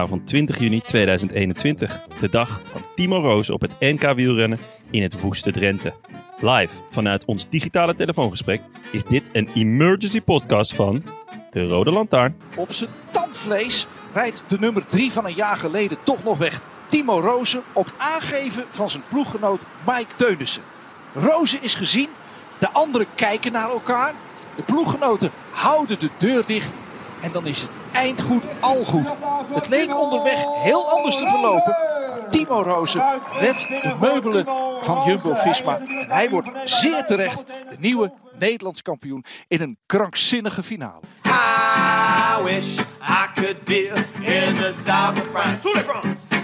Zondagavond 20 juni 2021. De dag van Timo Roos op het NK wielrennen in het woeste Drenthe. Live vanuit ons digitale telefoongesprek is dit een emergency podcast van de Rode Lantaarn. Op zijn tandvlees rijdt de nummer 3 van een jaar geleden toch nog weg. Timo Rozen op aangeven van zijn ploeggenoot Mike Teunissen. Rozen is gezien, de anderen kijken naar elkaar. De ploeggenoten houden de deur dicht en dan is het eindgoed al goed. Het leek onderweg heel anders te verlopen. Maar Timo Rozen redt de meubelen van Jumbo-Visma. En hij wordt zeer terecht de nieuwe Nederlands kampioen in een krankzinnige finale. I wish I could be in the south of France.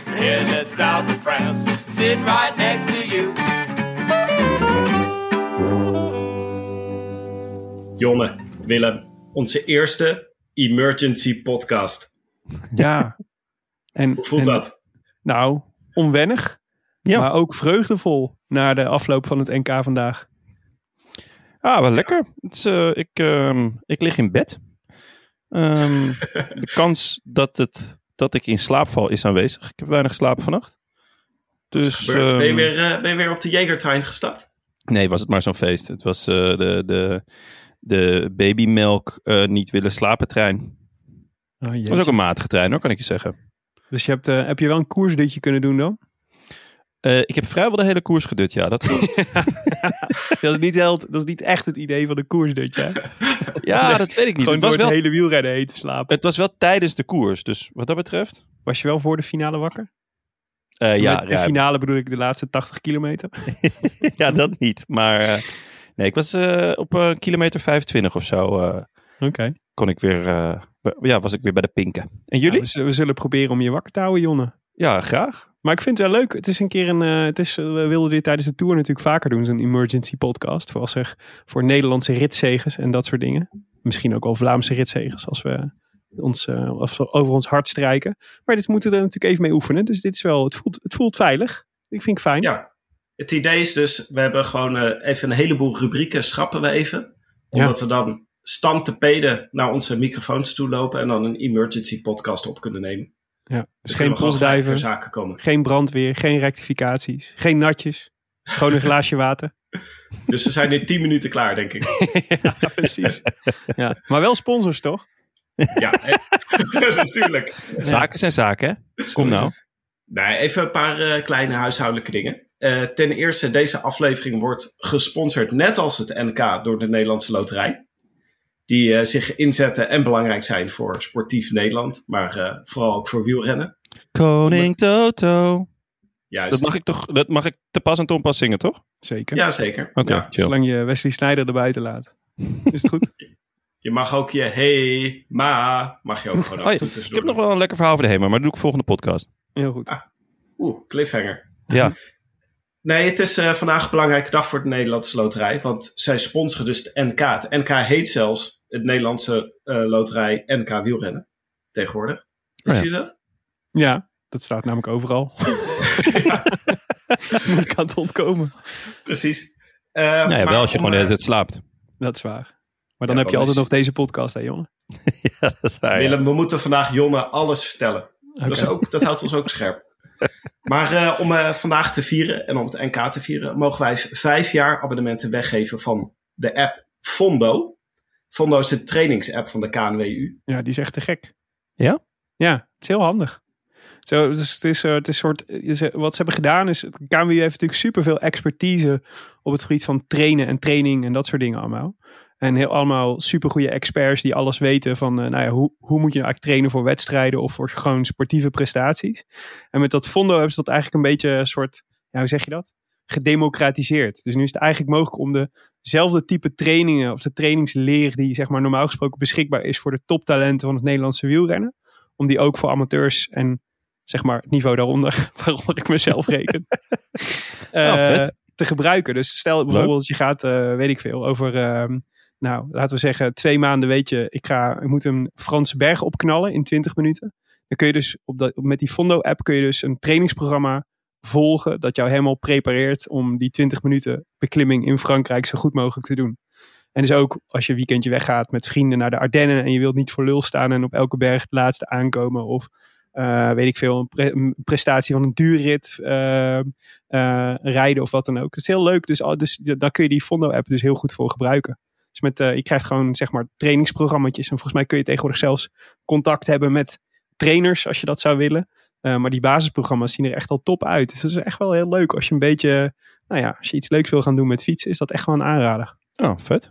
In the south of France. Sitting right next to you. Jonne, Willem, onze eerste emergency podcast. Ja. En, Hoe voelt en- dat? Nou, onwennig, Ja. maar ook vreugdevol na de afloop van het NK vandaag. Ah, wel lekker. Het is, eh, ik, ehm, ik lig in bed. Ehm, de kans dat, het, dat ik in slaap val is aanwezig. Ik heb weinig geslapen vannacht. Dus, ben, je ehm, weer, eh, ben je weer op de Jägertrein gestapt? Nee, was het maar zo'n feest. Het was eh, de, de, de babymelk eh, niet willen slapen trein. Oh, jeetje. was ook een matige trein hoor, kan ik je zeggen. Dus je hebt, eh, heb je wel een koersdutje kunnen doen dan? Eh, ik heb vrijwel de hele koers gedut, ja. Dat klopt. dat, is niet heel, dat is niet echt het idee van een koersdutje. hè? ja, dat weet ik niet. Gewoon Het was, het wel, hele wielrennen heen te slapen. het was wel tijdens de koers. Dus wat dat betreft... Was je wel voor de finale wakker? ja, de finale bedoel ik de laatste 80 kilometer. ja, dat niet. Maar nee, ik was eh, op een kilometer 25 of zo. eh, Oké. kon ik weer, eh, ja, was ik weer bij de pinken. En jullie? We, zullen proberen om je wakker te houden, Jonne. Ja, graag. Maar ik vind het wel leuk. Het is een keer een. eh, het is, eh, we wilden dit tijdens de tour natuurlijk vaker doen. Zo'n emergency podcast. Voor, als er, voor Nederlandse ritzegers en dat soort dingen. Misschien ook wel Vlaamse ritzegers. Als we, ons, eh, we over ons hart strijken. Maar dit moeten we er natuurlijk even mee oefenen. Dus dit is wel. Het voelt, het voelt veilig. Ik vind het fijn. Ja. Het idee is dus, we hebben gewoon eh, even een heleboel rubrieken schrappen we even. Omdat we dan stand te peden naar onze microfoons toe lopen en dan een emergency podcast op kunnen nemen. Ja. Dus geen postduiven. zake komen. Geen brandweer. Geen rectificaties. Geen natjes. Gewoon een glaasje water. Dus we zijn in 10 minuten klaar, denk ik. ja, precies. Ja. Maar wel sponsors, toch? Ja, natuurlijk. Zaken zijn zaken, hè? Kom nou. Nee, even een paar eh, kleine huishoudelijke dingen. Eh, ten eerste, deze aflevering wordt gesponsord, net als het NK, door de Nederlandse Loterij. Die eh, zich inzetten en belangrijk zijn voor sportief Nederland, maar eh, vooral ook voor wielrennen. Koning Toto. Juist. Dat mag ik toch, dat mag ik te pas en te onpas zingen, toch? Zeker. Ja, zeker. Oké, Ja. Zolang je Wesley Sneijder erbuiten laat. Is het goed? Je mag ook je hey, ma, mag je ook gewoon af Oh ja, Ik heb nog wel een lekker verhaal voor de HEMA, maar dat doe ik volgende podcast. Heel goed. Ah. Oeh, cliffhanger. Ja. Nee, het is eh, vandaag een belangrijke dag voor de Nederlandse Loterij. Want zij sponsoren dus het NK. Het NK heet zelfs het Nederlandse eh, Loterij NK Wielrennen. Tegenwoordig. Wist Oh ja. je dat? Ja, dat staat namelijk overal. Moeilijk aan te ontkomen. Precies. Nou ja, maar wel als je om, gewoon de hele tijd slaapt. Dat is waar. Maar dan Ja, heb je altijd is- nog deze podcast, hè jongen? ja, dat is waar. ja. Willem, we moeten vandaag Jonne alles vertellen. Dat, is ook, dat houdt ons ook scherp. Maar eh, om eh, vandaag te vieren en om het NK te vieren, mogen wij vijf jaar abonnementen weggeven van de app Fondo. Fondo is de trainingsapp van de KNWU. Ja, die is echt te gek. Ja? Ja, het is heel handig. Zo, dus het is, het is soort, eh, wat ze hebben gedaan is, de KMU heeft natuurlijk superveel expertise op het gebied van trainen en training en dat soort dingen allemaal. En heel allemaal supergoeie experts die alles weten van, eh, nou ja, hoe, hoe moet je nou eigenlijk trainen voor wedstrijden of voor gewoon sportieve prestaties. En met dat Fondo hebben ze dat eigenlijk een beetje een soort, ja, hoe zeg je dat? Gedemocratiseerd. Dus nu is het eigenlijk mogelijk om dezelfde type trainingen of de trainingsleer die zeg maar normaal gesproken beschikbaar is voor de toptalenten van het Nederlandse wielrennen. Om die ook voor amateurs en zeg maar het niveau daaronder, waaronder ik mezelf reken, eh, te gebruiken. Dus stel bijvoorbeeld je gaat, eh, weet ik veel, over, ehm, nou laten we zeggen twee maanden weet je, ik, ga, ik moet een Franse berg opknallen in 20 minuten. Dan kun je dus op dat, met die Fondo app kun je dus een trainingsprogramma volgen dat jou helemaal prepareert om die 20 minuten beklimming in Frankrijk zo goed mogelijk te doen. En dus ook als je weekendje weggaat met vrienden naar de Ardennen en je wilt niet voor lul staan en op elke berg het laatste aankomen of eh, weet ik veel, een, pre- een prestatie van een duurrit eh, eh, rijden of wat dan ook. Dat is heel leuk, dus, dus daar kun je die Fondo-app dus heel goed voor gebruiken. Dus met, eh, je krijgt gewoon zeg maar trainingsprogramma's en volgens mij kun je tegenwoordig zelfs contact hebben met trainers als je dat zou willen. Eh, maar die basisprogramma's zien er echt al top uit. Dus dat is echt wel heel leuk als je een beetje, nou ja, als je iets leuks wil gaan doen met fietsen, is dat echt wel een aanrader. Oh, vet.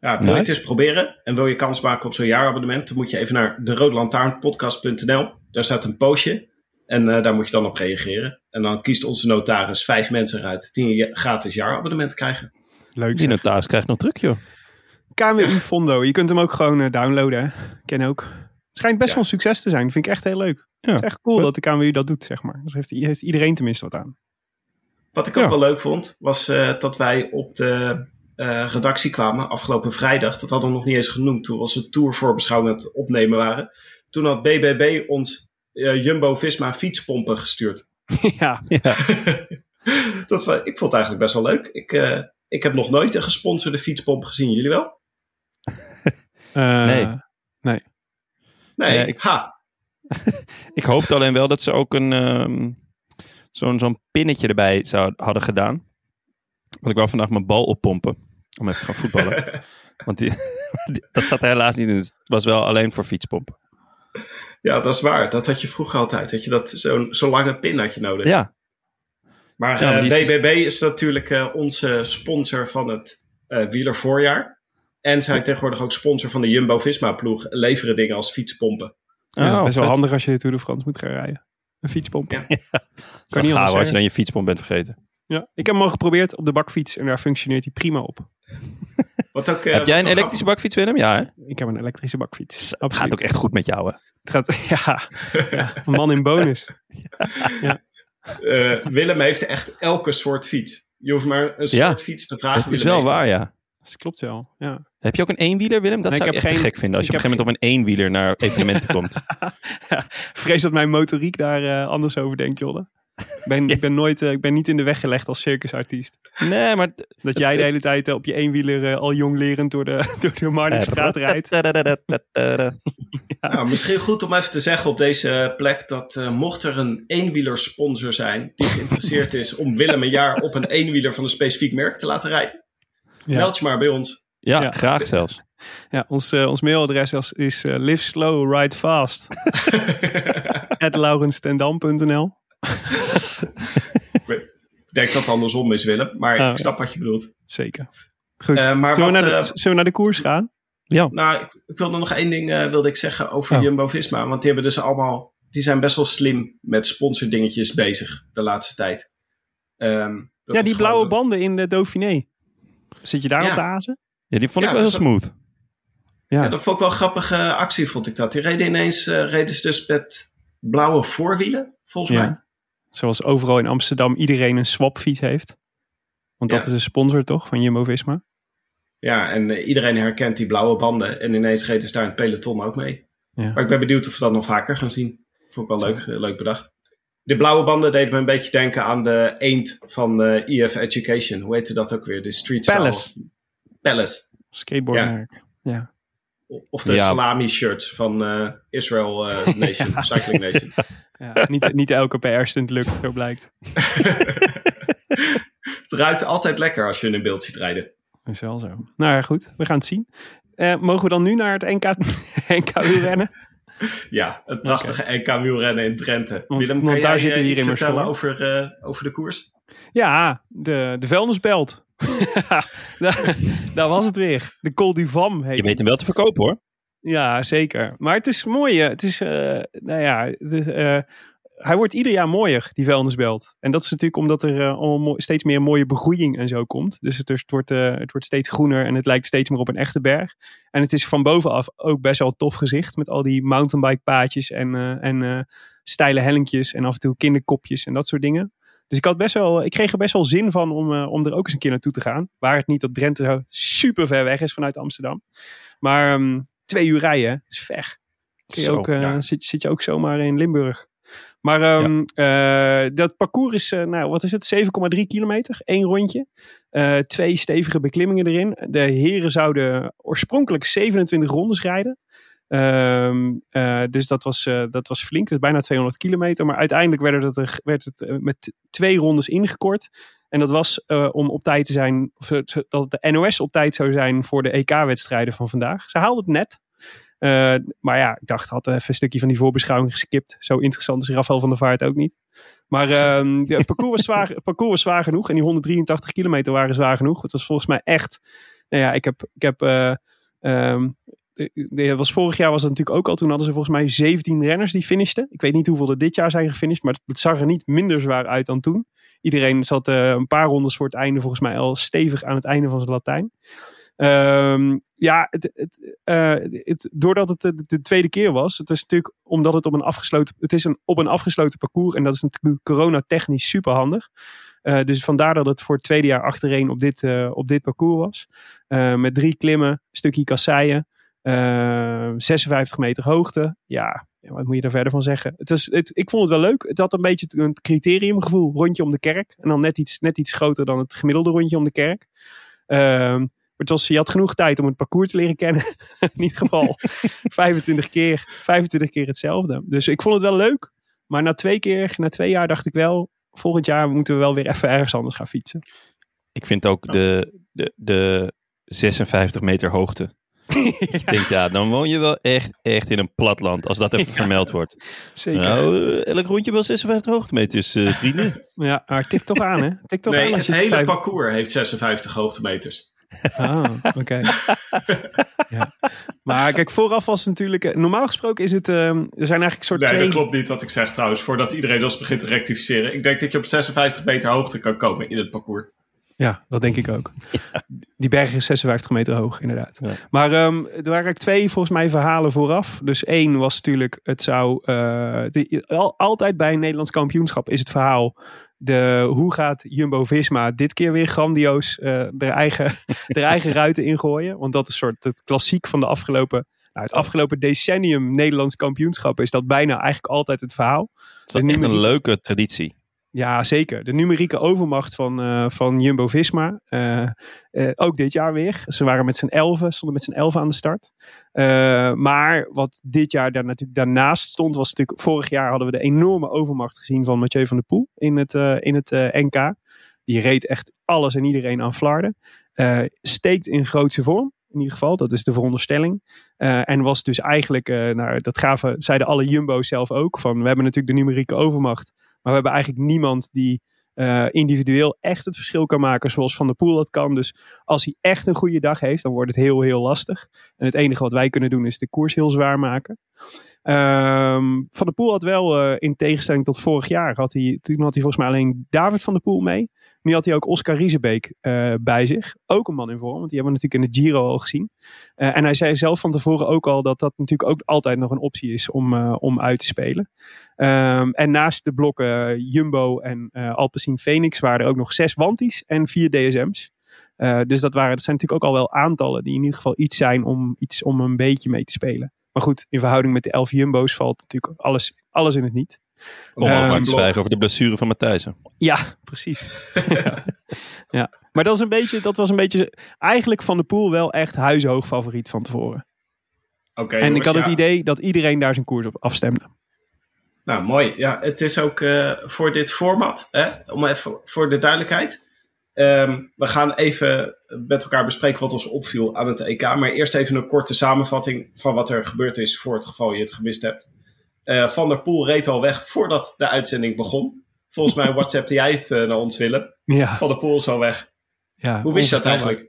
Ja, wil je het eens proberen en wil je kans maken op zo'n jaarabonnement, dan moet je even naar de roodlantaarnpodcast.nl. Daar staat een postje en eh, daar moet je dan op reageren. En dan kiest onze notaris vijf mensen eruit die een ja- gratis jaarabonnement krijgen. Leuk Die notaris krijgt nog druk, joh. KWU Fondo, je kunt hem ook gewoon eh, downloaden. Ken ook. Het schijnt best Ja. wel een succes te zijn. Dat vind ik echt heel leuk. Ja, Het is echt cool dat de KWU dat doet, zeg maar. Dus heeft, heeft iedereen tenminste wat aan. Wat ik ook Ja. wel leuk vond, was eh, dat wij op de eh, redactie kwamen afgelopen vrijdag. Dat hadden we nog niet eens genoemd toen we onze tour voorbeschouwing aan het opnemen waren. Toen had BBB ons Jumbo-Visma fietspompen gestuurd. ja, dat, ik vond het eigenlijk best wel leuk. Ik, ik heb nog nooit een gesponsorde fietspomp gezien. Jullie wel? Eh, Nee. Nee, Nee, ik- ha. Ik hoopte alleen wel dat ze ook een ehm, zo'n zo'n pinnetje erbij zou, hadden gedaan. Want ik wou vandaag mijn bal oppompen. Om even te gaan voetballen. Want die, die- dat zat er helaas niet in. Dus het was wel alleen voor fietspompen. Ja, dat is waar. Dat had je vroeger altijd. Dat je dat zo'n zo'n lange pin had je nodig. Ja, Maar, Ja, maar eh, is- BBB is natuurlijk eh, onze sponsor van het eh wielervoorjaar. En zijn tegenwoordig ook sponsor van de Jumbo-Visma-ploeg. Leveren dingen als fietspompen. Ja, dat is Oh, best wel vet. handig als je de Tour de France moet gaan rijden. Een fietspomp. Ja. Ja. Kan niet als je dan je fietspomp bent vergeten. Ik heb hem al geprobeerd op de bakfiets en daar functioneert hij prima op. Wat ook, eh, Heb jij een elektrische bakfiets, Willem? Ja, hè? Ik heb een elektrische bakfiets. Het Absoluut. gaat ook echt goed met jou, hè? Het gaat, ja, ja, een man in bonus. Eh, Willem heeft echt elke soort fiets. Je hoeft maar een soort Ja, fiets te vragen. Het is wel waar, ja. Dat klopt wel, ja. Heb je ook een eenwieler, Willem? Dat Nee, zou ik echt geen- gek vinden. Als je op een gegeven moment op een eenwieler naar evenementen komt. ja. Vrees dat mijn motoriek daar eh, anders over denkt, Jolle. Ik ben, ik, ben nooit, eh, ik ben niet in de weg gelegd als circusartiest. Nee, maar... Dat jij de hele tijd eh, op je eenwieler al jong lerend door de, door de Marnixstraat rijdt. Nou, misschien goed om even te zeggen op deze plek dat eh, mocht er een eenwielersponsor zijn die geïnteresseerd is om Willem een jaar op een eenwieler van een specifiek merk te laten rijden. Meld je maar bij ons. Ja, Ja. graag zelfs. Ja, ons, eh, ons mailadres is, is eh, live slow, ride fast. at laurenstendam.nl Ik denk dat het andersom is, Willem, maar Oh, ik snap wat je bedoelt. Zeker. Goed. Eh, maar zullen, we naar de, zullen we naar de koers gaan? Nou, ik, ik wilde nog één ding eh, wilde ik zeggen over Oh. Jumbo-Visma. Want die hebben dus allemaal, die zijn best wel slim met sponsordingetjes bezig de laatste tijd. Ehm, dat ja, die gewoon- blauwe banden in de Dauphiné. Zit je daar Ja. op te azen? Ja, die vond Ja, ik wel heel smooth. Ja. Ja, dat vond ik wel een grappige actie, vond ik dat. Die reden ineens, eh, reden ze dus met blauwe voorwielen, volgens Ja. mij. Zoals overal in Amsterdam iedereen een swapfiets heeft. Want dat is een sponsor toch van Jumbo-Visma? Ja, en eh, iedereen herkent die blauwe banden. En ineens reden ze daar het peloton ook mee. Ja. Maar ik ben benieuwd of we dat nog vaker gaan zien. Vond ik wel leuk, leuk bedacht. De blauwe banden deden me een beetje denken aan de eend van eh EF Education. Hoe heette dat ook weer? De street style- Palace. Palace. Skateboardmerk. Ja. Of de Ja. salami shirts van eh, Israel eh, Nation, Cycling Nation. Ja, niet, niet elke PR-stunt lukt, zo blijkt. Het ruikt altijd lekker als je in een beeld ziet rijden. Is wel zo. Nou ja, goed. We gaan het zien. Eh, mogen we dan nu naar het NK, NK wielrennen? Ja, het prachtige NK wielrennen in Drenthe. Want- Willem, want kan daar jij zitten hier immers vertellen voor. over, eh, over de koers? Ja, de, de vuilnisbelt. daar, daar was het weer. De Col du Vam heet Je weet hem wel te verkopen hoor. Ja, zeker. Maar het is mooi. Het is, eh, nou ja, het, eh, hij wordt ieder jaar mooier, die vuilnisbelt. En dat is natuurlijk omdat er eh, allemaal steeds meer mooie begroeiing en zo komt. Dus het, het, wordt, eh, het wordt steeds groener en het lijkt steeds meer op een echte berg. En het is van bovenaf ook best wel een tof gezicht. Met al die mountainbike paadjes en, eh, en steile hellinkjes en af en toe kinderkopjes en dat soort dingen. Dus ik, had best wel, ik kreeg er best wel zin van om, om er ook eens een keer naartoe te gaan. Waar het niet dat Drenthe zo super ver weg is vanuit Amsterdam. Maar ehm, twee uur rijden is ver. Kun je Zo, ook, ja. zit, zit je ook zomaar in Limburg. Maar ehm, eh, dat parcours is, eh, nou wat is het, 7,3 kilometer, één rondje. Eh, twee stevige beklimmingen erin. De heren zouden oorspronkelijk 27 rondes rijden. Ehm, eh, dus dat was, dat was flink, dus bijna 200 kilometer. Maar uiteindelijk werd het, er- werd het met twee rondes ingekort. En dat was om op tijd te zijn, of, dat de NOS op tijd zou zijn voor de EK-wedstrijden van vandaag. Ze haalden het net. Eh, maar ja, ik dacht, had even een stukje van die voorbeschouwing geskipt. Zo interessant is Rafael van der Vaart ook niet. Maar ehm, het, parcours was zwaar, het parcours was zwaar genoeg. En die 183 kilometer waren zwaar genoeg. Het was volgens mij echt... Nou ja, ik heb... Ik heb ehm, de- de- was vorig jaar was het natuurlijk ook al. Toen hadden ze volgens mij 17 renners die finishten. Ik weet niet hoeveel er dit jaar zijn gefinished. Maar het, het zag er niet minder zwaar uit dan toen. Iedereen zat eh, een paar rondes voor het einde volgens mij al stevig aan het einde van zijn Latijn. Ehm, ja, het, het, eh, het, doordat het de, de tweede keer was, het is natuurlijk omdat het op een afgesloten, het is een, op een afgesloten parcours en dat is natuurlijk coronatechnisch super handig. Eh, dus vandaar dat het voor het tweede jaar achtereen op dit, eh, op dit parcours was. Met drie klimmen, stukje kasseien, eh, 56 meter hoogte. Ja, wat moet je daar verder van zeggen? Het was, het, ik vond het wel leuk. Het had een beetje een criteriumgevoel. Rondje om de kerk. En dan net iets, net iets groter dan het gemiddelde rondje om de kerk. Ehm, het was, je had genoeg tijd om het parcours te leren kennen. In ieder geval 25 keer, 25 keer hetzelfde. Dus ik vond het wel leuk. Maar na twee keer, na twee jaar dacht ik wel... Volgend jaar moeten we wel weer even ergens anders gaan fietsen. Ik vind ook de, de, de 56 meter hoogte. Ik denk, ja, dan woon je wel echt, echt in een platland. Als dat even vermeld wordt. Zeker. Nou, elk rondje wel 56 hoogtemeters, eh, vrienden. Ja, maar tik toch aan, hè? Tik toch aan Nee, als het je hele vijf- parcours heeft 56 hoogtemeters. Ah, oké. ja. Maar kijk, vooraf was het natuurlijk... eh, Normaal gesproken is het... ehm, er zijn eigenlijk soort Nee, twee... dat klopt niet wat ik zeg trouwens. Voordat iedereen ons begint te rectificeren. Ik denk dat je op 56 meter hoogte kan komen in het parcours. Ja, dat denk ik ook. Die berg is 56 meter hoog, inderdaad. Ja. Maar ehm, er waren eigenlijk twee, volgens mij, verhalen vooraf. Dus één was natuurlijk, het zou... eh, al- altijd bij een Nederlands kampioenschap is het verhaal... De, hoe gaat Jumbo-Visma dit keer weer grandioos eh er eigen, er eigen ruiten ingooien? Want dat is soort het klassiek van de afgelopen... Nou, het afgelopen decennium Nederlands kampioenschap is dat bijna eigenlijk altijd het verhaal. Het was De echt een leuke traditie. Ja, zeker. De numerieke overmacht van, eh, van Jumbo-Visma. eh, eh, ook dit jaar weer. Ze waren met z'n elfen, stonden met z'n elfen aan de start. Maar wat dit jaar daar natuurlijk daarnaast stond, was natuurlijk... Vorig jaar hadden we de enorme overmacht gezien van Mathieu van der Poel in het, in het NK. Die reed echt alles en iedereen aan Flarden. Eh, steekt in grootse vorm. In ieder geval, dat is de veronderstelling. En was dus eigenlijk, nou, dat gaven, zeiden alle Jumbo's zelf ook. Van, we hebben natuurlijk de numerieke overmacht. Maar we hebben eigenlijk niemand die eh, individueel echt het verschil kan maken zoals Van der Poel dat kan. Dus als hij echt een goede dag heeft, dan wordt het heel, heel lastig. En het enige wat wij kunnen doen is de koers heel zwaar maken. Ehm, van der Poel had wel, eh, in tegenstelling tot vorig jaar, had hij, toen had hij volgens mij alleen David van der Poel mee. Nu had hij ook Oscar Riesebeek eh, bij zich. Ook een man in vorm, want die hebben we natuurlijk in de Giro al gezien. Eh, en hij zei zelf van tevoren ook al dat dat natuurlijk ook altijd nog een optie is om, eh, om uit te spelen. Ehm, en naast de blokken Jumbo en Alpecin Phoenix waren er ook nog zes Wanties en vier DSM's. Dus dat, waren, dat zijn natuurlijk ook al wel aantallen die in ieder geval iets zijn om, iets om een beetje mee te spelen. Maar goed, in verhouding met de elf Jumbo's valt natuurlijk alles, alles in het niet. Om ook maar te zwijgen over de blessure van Matthijsen. Ja, precies. ja. ja. Maar dat, is een beetje, dat was een beetje eigenlijk Van de Poel wel echt huizenhoog favoriet van tevoren. Oké, en ik had het ja. idee dat iedereen daar zijn koers op afstemde. Nou, mooi. Ja, het is ook eh, voor dit format, hè, om even voor de duidelijkheid. Ehm, we gaan even met elkaar bespreken wat ons opviel aan het EK. Maar eerst even een korte samenvatting van wat er gebeurd is voor het geval je het gemist hebt. Eh, Van der Poel reed al weg voordat de uitzending begon. Volgens mij WhatsAppte jij het eh, naar ons willen. Ja, Van der Poel is al weg. ja, Hoe wist je dat eigenlijk?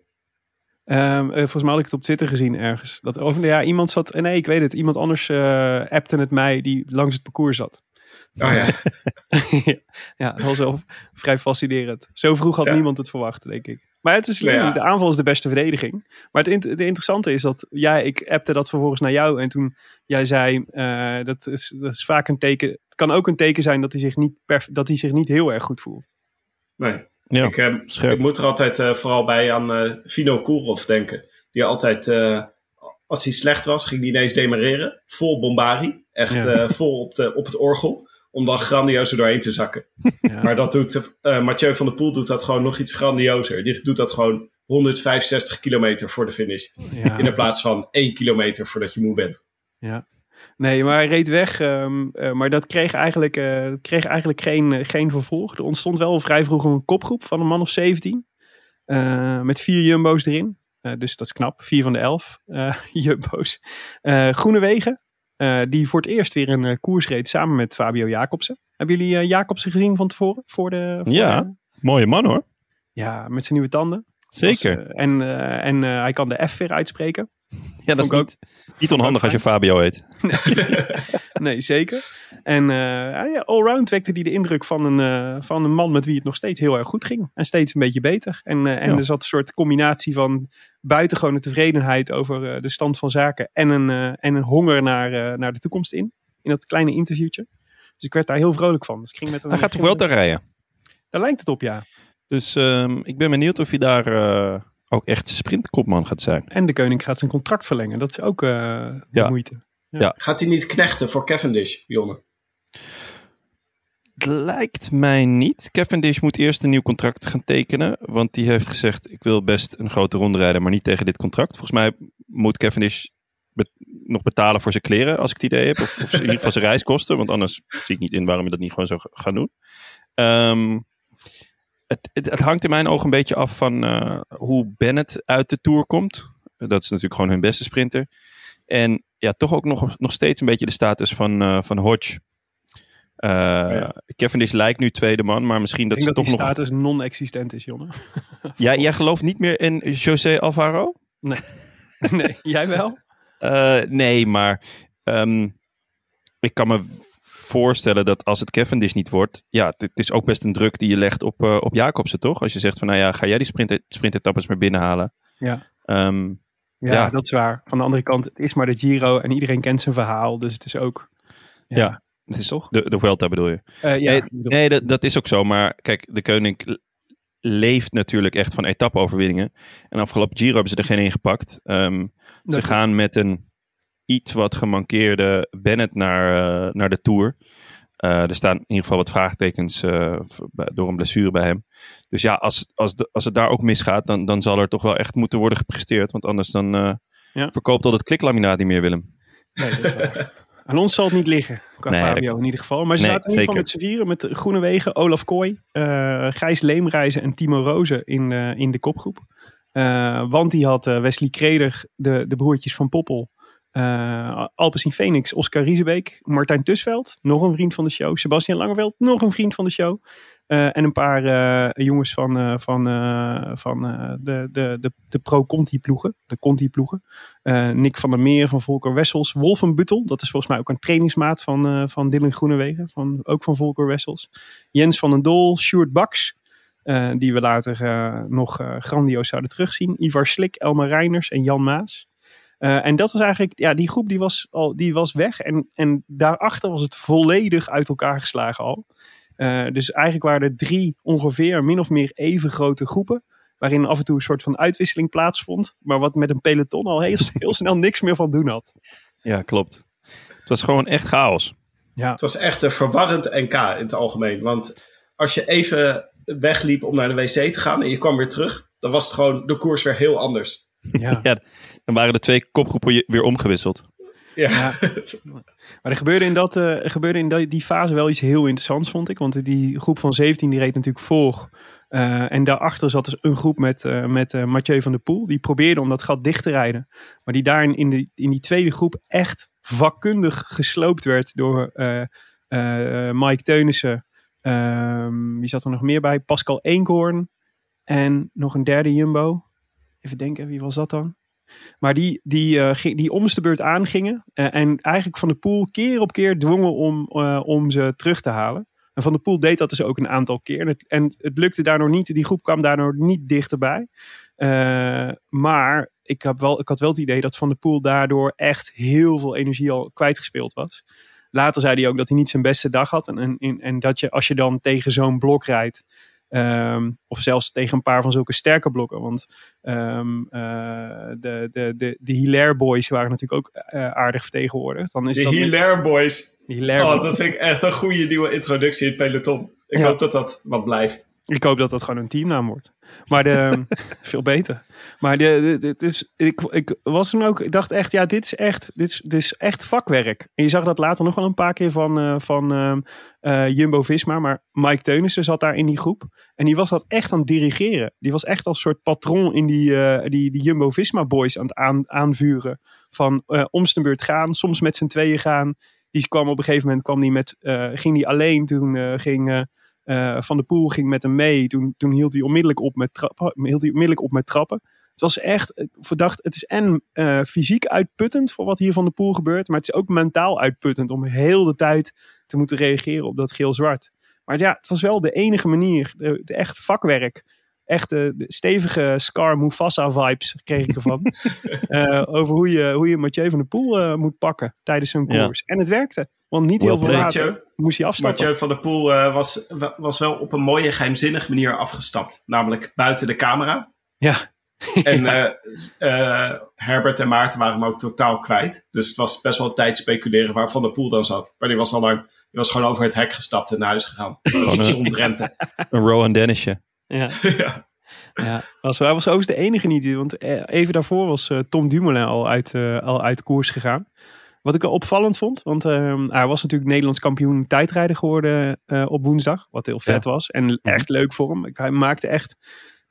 Ehm, eh, volgens mij had ik het op Twitter gezien ergens. Dat over, ja, iemand zat, nee, ik weet het. Iemand anders appte het mij die langs het parcours zat. Oh ja. ja, dat was wel vrij fascinerend. Zo vroeg had Ja. niemand het verwacht, denk ik. Maar het is ja. de aanval is de beste verdediging. Maar het, het interessante is dat jij, ik appte dat vervolgens naar jou. En toen jij zei, eh, dat, is, dat is vaak een teken. Het kan ook een teken zijn dat hij zich niet, perf- dat hij zich niet heel erg goed voelt. Nee. Ja, ik, scherp. ik moet er altijd eh, vooral bij aan eh Vino Kourov denken. Die altijd, eh, als hij slecht was, ging hij ineens demareren. Vol bombari. Echt Ja. eh, vol op, de, op het orgel. Om dan grandioos er doorheen te zakken. Ja. Maar dat doet, eh Mathieu van der Poel doet dat gewoon nog iets grandiozer. Die doet dat gewoon 165 kilometer voor de finish. Ja. In de plaats van 1 kilometer voordat je moe bent. Nee, maar hij reed weg. ehm, eh, maar dat kreeg eigenlijk, eh, kreeg eigenlijk geen, geen vervolg. Er ontstond wel vrij vroeg een kopgroep van een man of 17. eh, met vier jumbo's erin. Dus dat is knap. Vier van de elf jumbo's. Eh Groenewegen. Eh, die voor het eerst weer een eh, koers reed samen met Fabio Jacobsen. Hebben jullie eh, Jacobsen gezien van tevoren? Voor de, voor Ja. de- Mooie man hoor. ja, met zijn nieuwe tanden. Zeker. Was, en en hij kan de F weer uitspreken. ja, dat is niet, niet onhandig als je Fabio heet. Nee, zeker. En eh, ja, allround wekte hij de indruk van een, eh, van een man met wie het nog steeds heel erg goed ging. En steeds een beetje beter. En, eh, en Ja. er zat een soort combinatie van buitengewone tevredenheid over eh, de stand van zaken. En een, eh, en een honger naar, eh, naar de toekomst in. In dat kleine interviewtje. Dus ik werd daar heel vrolijk van. Dus ik ging met een, Hij gaat ging met Vuelta rijden. Daar lijkt het op, ja. Dus ehm, ik ben benieuwd of hij daar eh, ook echt sprintkopman gaat zijn. En de koning gaat zijn contract verlengen. Dat is ook eh, de Ja. moeite. Gaat hij niet knechten voor Cavendish, Jonne? Het lijkt mij niet. Cavendish moet eerst een nieuw contract gaan tekenen. Want die heeft gezegd, ik wil best een grote ronde rijden, maar niet tegen dit contract. Volgens mij moet Cavendish be- nog betalen voor zijn kleren, als ik het idee heb. Of, of in ieder geval zijn reiskosten. Want anders zie ik niet in waarom je dat niet gewoon zou ga- gaan doen. Ehm, het, het, het hangt in mijn ogen een beetje af van eh, hoe Bennett uit de Tour komt. Dat is natuurlijk gewoon hun beste sprinter. En ja, toch ook nog, nog steeds een beetje de status van, eh, van Hodge. Eh Ja. Cavendish lijkt nu tweede man, maar misschien dat ik ze denk dat toch die nog... status non-existent is, Jonne. Ja, jij gelooft niet meer in José Alvaro? nee, jij wel? Nee, maar ehm, ik kan me voorstellen dat als het Cavendish niet wordt, ja, het, is ook best een druk die je legt op, eh, op Jacobsen, toch? Als je zegt van, nou ja, ga jij die sprint, sprintetappes maar binnenhalen? Ja. Ehm, Ja, Ja. dat is waar. Van de andere kant, het is maar de Giro en iedereen kent zijn verhaal. Dus het is ook... Ja. het is Toch? De, de Vuelta bedoel je? Eh, ja, nee, ik bedoel- nee dat, dat is ook zo. Maar kijk, de koning leeft natuurlijk echt van etappe-overwinningen. En afgelopen Giro hebben ze er geen in gepakt. Ehm, ze gaan met een iets wat gemankeerde Bennett naar, eh, naar de Tour. Eh, er staan in ieder geval wat vraagtekens eh, door een blessure bij hem. Dus ja, als, als, de, als het daar ook misgaat, dan, dan zal er toch wel echt moeten worden gepresteerd. Want anders dan Ja. verkoopt al het kliklaminaat niet meer, Willem. Nee, dat is waar. Aan ons zal het niet liggen, qua Nee, Fabio in ieder geval. Maar ze Nee, zaten in ieder geval met z'n vieren, met de Groene Wegen, Olaf Kooi, Gijs Leemreizen en Timo Rozen in, in de kopgroep. Want die had Wesley Kreder, de, de broertjes van Poppel, eh Alpecin Phoenix, Oscar Riesebeek, Martijn Tusveld, nog een vriend van de show, Sebastian Langeveld, nog een vriend van de show. Eh, en een paar eh, jongens van, van, van de, de, de, de pro-Conti-ploegen. De Conti-ploegen. Nick van der Meer van Volker Wessels. Wolfen Buttel, dat is volgens mij ook een trainingsmaat van, van Dylan Groenewegen. Van, ook van Volker Wessels. Jens van den Doel, Sjoerd Baks. die we later nog grandioos zouden terugzien. Ivar Slik, Elmar Reiners en Jan Maas. Eh, en dat was eigenlijk, ja, die groep die was, al, die was weg. En, en daarachter was het volledig uit elkaar geslagen al. Eh, dus eigenlijk waren er drie ongeveer min of meer even grote groepen. Waarin af en toe een soort van uitwisseling plaatsvond. Maar wat met een peloton al heel, heel snel niks meer van doen had. Ja, klopt. Het was gewoon echt chaos. Ja, Het was echt een verwarrend NK in het algemeen. Want als je even wegliep om naar de wc te gaan en je kwam weer terug, dan was het gewoon de koers weer heel anders. Ja. Ja, dan waren de twee kopgroepen weer omgewisseld. Ja, Maar er gebeurde in, dat, eh, er gebeurde in die, die fase wel iets heel interessants, vond ik. Want die groep van 17 die reed natuurlijk voor. Eh, en daarachter zat dus een groep met, eh, met eh, Mathieu van der Poel. Die probeerde om dat gat dicht te rijden. Maar die daarin in, de, in die tweede groep echt vakkundig gesloopt werd door eh, eh, Mike Teunissen. Ehm, wie zat er nog meer bij? Pascal Eenkhoorn. En nog een derde Jumbo. Even denken, wie was dat dan? Maar die, die, ging- die beurt aangingen. eh, en eigenlijk Van de Poel keer op keer dwongen om, eh, om ze terug te halen. En Van de Poel deed dat dus ook een aantal keer. En het, en het lukte daardoor niet. Die groep kwam daardoor niet dichterbij. Maar ik, heb wel, ik had wel het idee dat Van de Poel daardoor echt heel veel energie al kwijtgespeeld was. Later zei hij ook dat hij niet zijn beste dag had. En, en, en dat je als je dan tegen zo'n blok rijdt. Ehm, of zelfs tegen een paar van zulke sterke blokken. Want ehm, eh, de, de, de, de Hilaire Boys waren natuurlijk ook eh, aardig vertegenwoordigd. Dan is de dat Hilaire Boys. Hilaire Oh, Boys. dat vind ik echt een goede nieuwe introductie in het peloton. Ik Ja. hoop dat dat wat blijft. Ik hoop dat dat gewoon een teamnaam wordt. Maar de, veel beter. Maar de, de, de- dus ik, ik was toen ook, ik dacht echt, ja, dit is echt, dit is, dit is echt vakwerk. En je zag dat later nog wel een paar keer van, eh, van ehm, eh, Jumbo-Visma. Maar Mike Teunissen zat daar in die groep. En die was dat echt aan het dirigeren. Die was echt als soort patron in die, eh, die, die Jumbo-Visma-boys aan het aan, aanvuren. Van om zijn beurt gaan, soms met z'n tweeën gaan. Die kwam op een gegeven moment, kwam die met, ging die alleen. Toen ging... eh, Van de Poel ging met hem mee. Toen, toen hield hij onmiddellijk op met trappen. Hield hij onmiddellijk op met trappen. Het was echt eh, verdacht. Het is en eh, fysiek uitputtend voor wat hier van de Poel gebeurt. Maar het is ook mentaal uitputtend om heel de tijd te moeten reageren op dat geel-zwart. Maar ja, het was wel de enige manier. De, de echt vakwerk. Echt de, de stevige Scar Mufasa vibes kreeg ik ervan. Over hoe je, hoe je Mathieu van der Poel moet pakken tijdens zo'n Ja. koers. En het werkte. Want niet heel veel later moest hij afstappen. Mathieu van der Poel eh, was, wa- was wel op een mooie geheimzinnige manier afgestapt. Namelijk buiten de camera. Ja. En eh, eh, Herbert en Maarten waren hem ook totaal kwijt. Dus het was best wel een tijd speculeren waar Van der Poel dan zat. Maar die was al lang, die was gewoon over het hek gestapt en naar huis gegaan. Dat was John Drenthe. Een Rowan Dennisje. Ja. ja. Ja, was, hij was overigens de enige niet. Want even daarvoor was Tom Dumoulin al uit, al uit koers gegaan. Wat ik wel opvallend vond. Want eh, hij was natuurlijk Nederlands kampioen tijdrijder geworden eh, op woensdag. Wat heel vet was. En echt leuk voor hem. Hij maakte echt...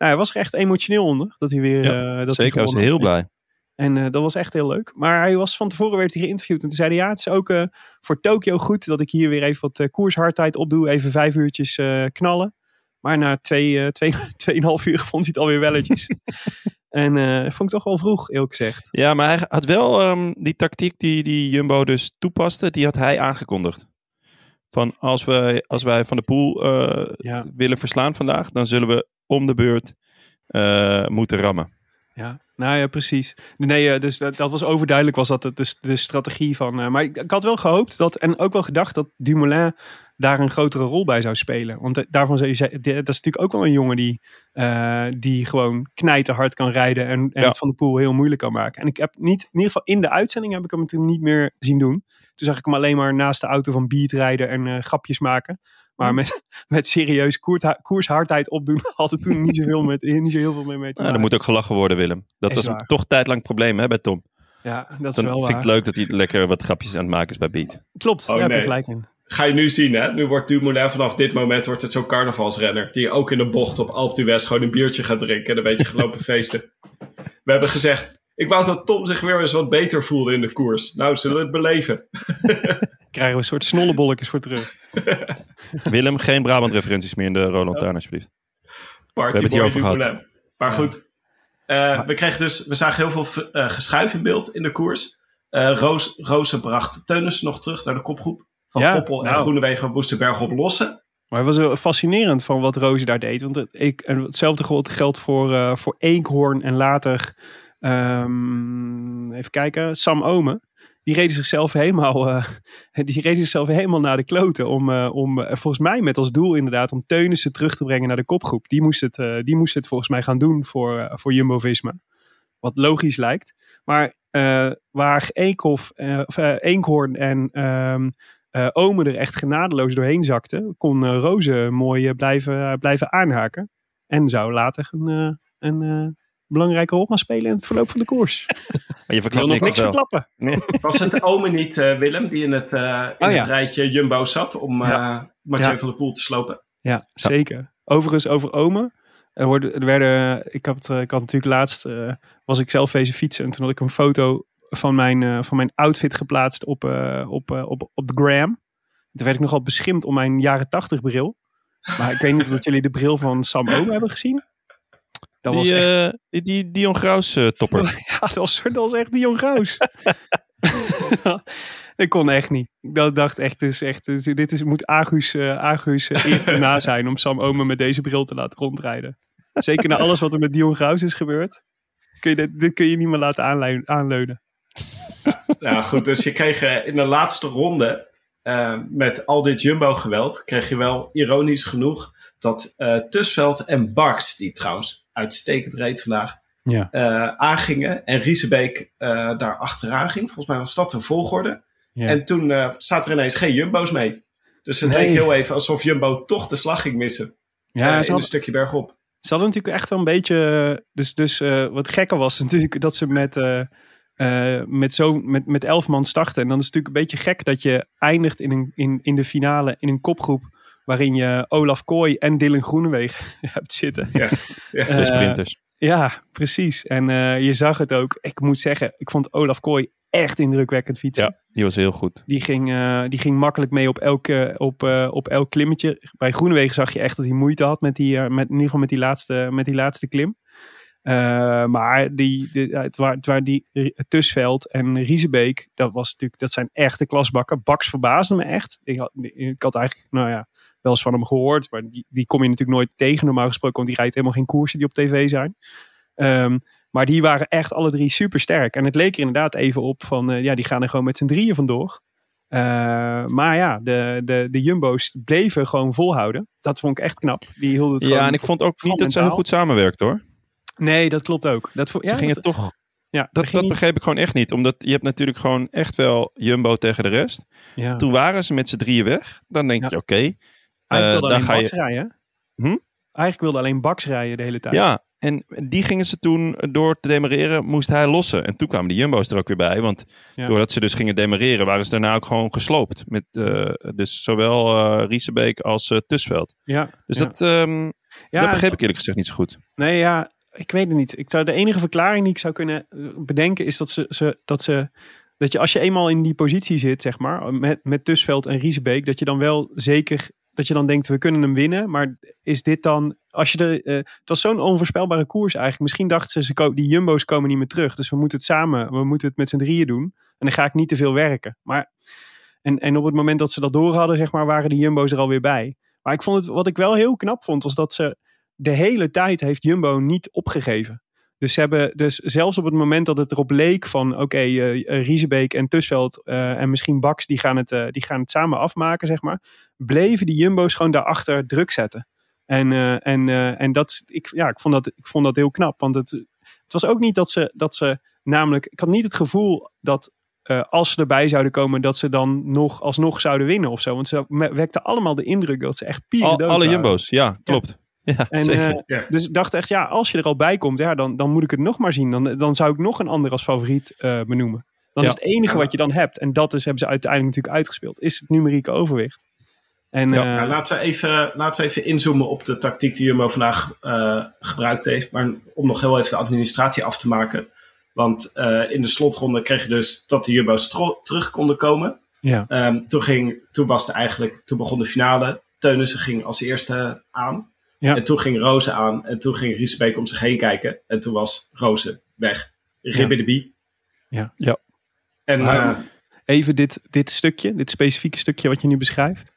Nou, hij was er echt emotioneel onder. Dat hij weer... Ja, eh, dat Zeker, hij was heel blij. En eh, dat was echt heel leuk. Maar hij was van tevoren werd hij geïnterviewd. En toen zei hij, ja, het is ook voor Tokio goed dat ik hier weer even wat eh, koershardheid opdoe. Even vijf uurtjes knallen. Maar na twee, twee, tweeënhalf uur vond hij het alweer welletjes. en eh, vond ik toch wel vroeg, eerlijk gezegd. Ja, maar hij had wel ehm, die tactiek die, die Jumbo dus toepaste, die had hij aangekondigd. Van als, we, als wij Van de Poel eh, Ja. willen verslaan vandaag, dan zullen we om de beurt eh, moeten rammen. Ja, nou ja, precies. Nee, dus dat, dat was overduidelijk was dat de, de, strategie van... maar ik, ik had wel gehoopt dat, en ook wel gedacht dat Dumoulin daar een grotere rol bij zou spelen. Want eh, daarvan zou je zeggen, dat is natuurlijk ook wel een jongen die, eh, die gewoon knijterhard kan rijden en, en Ja. het van de poel heel moeilijk kan maken. En ik heb niet, in ieder geval in de uitzending heb ik hem toen niet meer zien doen. Toen zag ik hem alleen maar naast de auto van Beat rijden en eh, grapjes maken. Maar met, met serieus koershardheid opdoen had er toen niet zoveel, met, niet zo heel veel mee, mee te Nou, maken. er moet ook gelachen worden, Willem. Dat Is was waar. toch een tijd lang een probleem hè, bij Tom. Ja, dat is Dan wel vind waar. ik het leuk dat hij lekker wat grapjes aan het maken is bij Beat. Klopt, Oh, daar heb je nee. gelijk in. Ga je nu zien, hè? Nu wordt Dumoulin vanaf dit moment wordt het zo'n carnavalsrenner. Die ook in de bocht op Alpe d'Huez gewoon een biertje gaat drinken en een beetje gelopen feesten. We hebben gezegd, ik wou dat Tom zich weer eens wat beter voelde in de koers. Nou, zullen we het beleven. Krijgen we een soort snollebolletjes voor terug. Willem, geen Brabant-referenties meer in de Roland Tuin, alsjeblieft. Party hebben het hier over gehad. Dumoulin. Maar goed, eh, we, kregen dus, we zagen heel veel eh, geschuif in beeld in de koers. Eh Roos, Roze bracht Teunissen nog terug naar de kopgroep. Van Ja, Poppel en nou. Groenewegen moesten bergop lossen. Maar het was wel fascinerend van wat Roze daar deed. Want ik, hetzelfde geldt- voor, eh voor Eekhoorn en later, ehm, even kijken, Sam Omen. Die reden zichzelf helemaal, eh, die reden zichzelf helemaal naar de kloten. Om, eh, om volgens mij met als doel inderdaad om Teunissen terug te brengen naar de kopgroep. Die moest het, die moest het volgens mij gaan doen voor, voor Jumbo-Visma. wat logisch lijkt. Maar waar Eekhoff, of, eh, Eenkhoorn en ehm eh, Omen er echt genadeloos doorheen zakten, kon eh, Rozen mooi eh, blijven, blijven aanhaken. En zou later een, eh, een belangrijke rol gaan spelen in het verloop van de koers. Maar je verklapt nog niks niks verklappen. Was het Ome niet, eh, Willem, die in het, eh, in Oh, ja. het rijtje Jumbo zat om Ja. eh Mathieu Ja. van der Poel te slopen? Ja, zeker. Overigens over Omen. Er, worden, er werden, ik, had, ik had natuurlijk laatst, eh, was ik zelf wezen fietsen. En toen had ik een foto van mijn, eh, van mijn outfit geplaatst op, eh, op, eh, op, op de gram. Toen werd ik nogal beschimd om mijn jaren tachtig bril. Maar ik weet niet of jullie de bril van Sam Omen hebben gezien. Dat was Die, echt, die, die Dion Graus topper. ja, dat was, dat was echt Dion Graus. ik kon echt niet. Ik dacht- echt, dit, is echt, dit is- moet Agus, Agus eer na zijn om Sam Omen met deze bril te laten rondrijden. Zeker na alles wat er met Dion Graus is gebeurd. Kun je dit, dit kun je niet meer laten aanleu- aanleunen. Ja, goed. Dus je kreeg eh, in de laatste ronde eh, met al dit Jumbo-geweld, kreeg je wel ironisch genoeg dat eh Tusveld en Bax, die trouwens uitstekend reed vandaag, Ja. aangingen. En Riesebeek daar achteraan ging. Volgens mij was dat de volgorde. Ja. En toen zaten er ineens geen Jumbo's mee. Dus het Nee. leek heel even alsof Jumbo toch de slag ging missen. Ja, in hadden- een stukje bergop. Ze hadden natuurlijk echt wel een beetje. Dus, dus wat gekker was natuurlijk dat ze met, eh, met, zo, met, met elf man starten. En dan is het natuurlijk een beetje gek dat je eindigt in, een, in, in de finale in een kopgroep. waarin je Olaf Kooi en Dylan Groenewegen hebt zitten. Ja. Ja. Eh, de sprinters. ja, precies. En eh, je zag het ook. Ik moet zeggen, ik vond Olaf Kooi echt indrukwekkend fietsen. Ja, die was heel goed. Die ging, eh, die ging makkelijk mee op elk, op, eh, op elk klimmetje. Bij Groenewegen zag je echt dat hij moeite had met die, met, in ieder geval met die laatste, met die laatste klim. Eh, maar die, die, het, waren, het die eh, Tusveld en Riesebeek, dat, was natuurlijk, dat zijn echte klasbakken. Baks verbaasde me echt. Ik had, ik had eigenlijk, nou ja, wel eens van hem gehoord. Maar die, die kom je natuurlijk nooit tegen normaal gesproken. Want die rijdt helemaal geen koersen die op tv zijn. Ehm, maar die waren echt alle drie super sterk. En het leek er inderdaad even op van, eh, ja, die gaan er gewoon met z'n drieën vandoor. Maar ja, de, de, de Jumbo's bleven gewoon volhouden. Dat vond ik echt knap. Die hielden het Ja, en ik vond ook niet dat ze heel goed samenwerkten hoor. Nee, dat klopt ook. Dat, Ze gingen dat- toch... ja, Dat, dat niet- begreep ik gewoon echt niet. Omdat je hebt natuurlijk gewoon echt wel Jumbo tegen de rest. ja. Toen waren ze met z'n drieën weg. Dan denk Ja. je, oké. Eigenlijk eh, wilde dan alleen ga je- rijden. Hm? Eigenlijk wilde alleen Bax rijden de hele tijd. Ja, en die gingen ze toen door te demareren, moest hij lossen. En toen kwamen de Jumbo's er ook weer bij. Want Ja. doordat ze dus gingen demareren, waren ze daarna ook gewoon gesloopt. Met eh, dus zowel eh Riesebeek als eh Tusveld. ja. Dus ja. dat, Ja, dat begreep ik eerlijk gezegd niet zo goed. Nee, ja, ik weet het niet. Ik zou, de enige verklaring die ik zou kunnen eh, bedenken is dat ze, ze, dat ze. Dat je als je eenmaal in die positie zit, zeg maar, met, met Tusveld en Riesebeek, dat je dan wel zeker. Dat je dan denkt, we kunnen hem winnen. Maar is dit dan. Als je er, eh, het was zo'n onvoorspelbare koers eigenlijk. Misschien dachten ze, ze die Jumbo's komen niet meer terug. Dus we moeten het samen, we moeten het met z'n drieën doen. En dan ga ik niet te veel werken. Maar, en, en op het moment dat ze dat door hadden, zeg maar, waren de Jumbo's er alweer bij. Maar ik vond het, wat ik wel heel knap vond, was dat ze de hele tijd heeft Jumbo niet opgegeven. Dus ze hebben dus zelfs op het moment dat het erop leek van oké, eh, eh, Riesebeek en Tusveld eh, en misschien Bax die gaan, het, die gaan het samen afmaken, zeg maar. Bleven die Jumbo's gewoon daarachter druk zetten. En, en, en dat, ik, ja, ik, vond dat, ik vond dat heel knap. Want het, het was ook niet dat ze, dat ze namelijk, ik had niet het gevoel dat als ze erbij zouden komen, dat ze dan nog alsnog zouden winnen of zo. Want ze wekten allemaal de indruk dat ze echt pieren Al, alle waren. Jumbo's, ja, klopt. Ja, En, zeker. eh, Ja. Dus ik dacht echt, ja, als je er al bij komt, ja, dan, dan moet ik het nog maar zien. Dan, dan zou ik nog een ander als favoriet eh, benoemen. Dan Ja. is het enige wat je dan hebt, en dat is, hebben ze uiteindelijk natuurlijk uitgespeeld, is het numerieke overwicht. En Ja. eh, Nou, laten, we even, laten we even inzoomen op de tactiek die Jumbo vandaag eh, gebruikt heeft. Maar om nog heel even de administratie af te maken. Want eh, in de slotronde kreeg je dus dat de Jumbo's terug konden komen. ja, Ehm, toen, ging, toen, was het eigenlijk, toen begon de finale. Teunissen ging als eerste aan. Ja. En toen ging Roze aan. En toen ging Riesbeek om zich heen kijken. En toen was Roze weg. Ribbe de bie. Ja. Ja. En eh, even dit, dit stukje, dit specifieke stukje wat je nu beschrijft.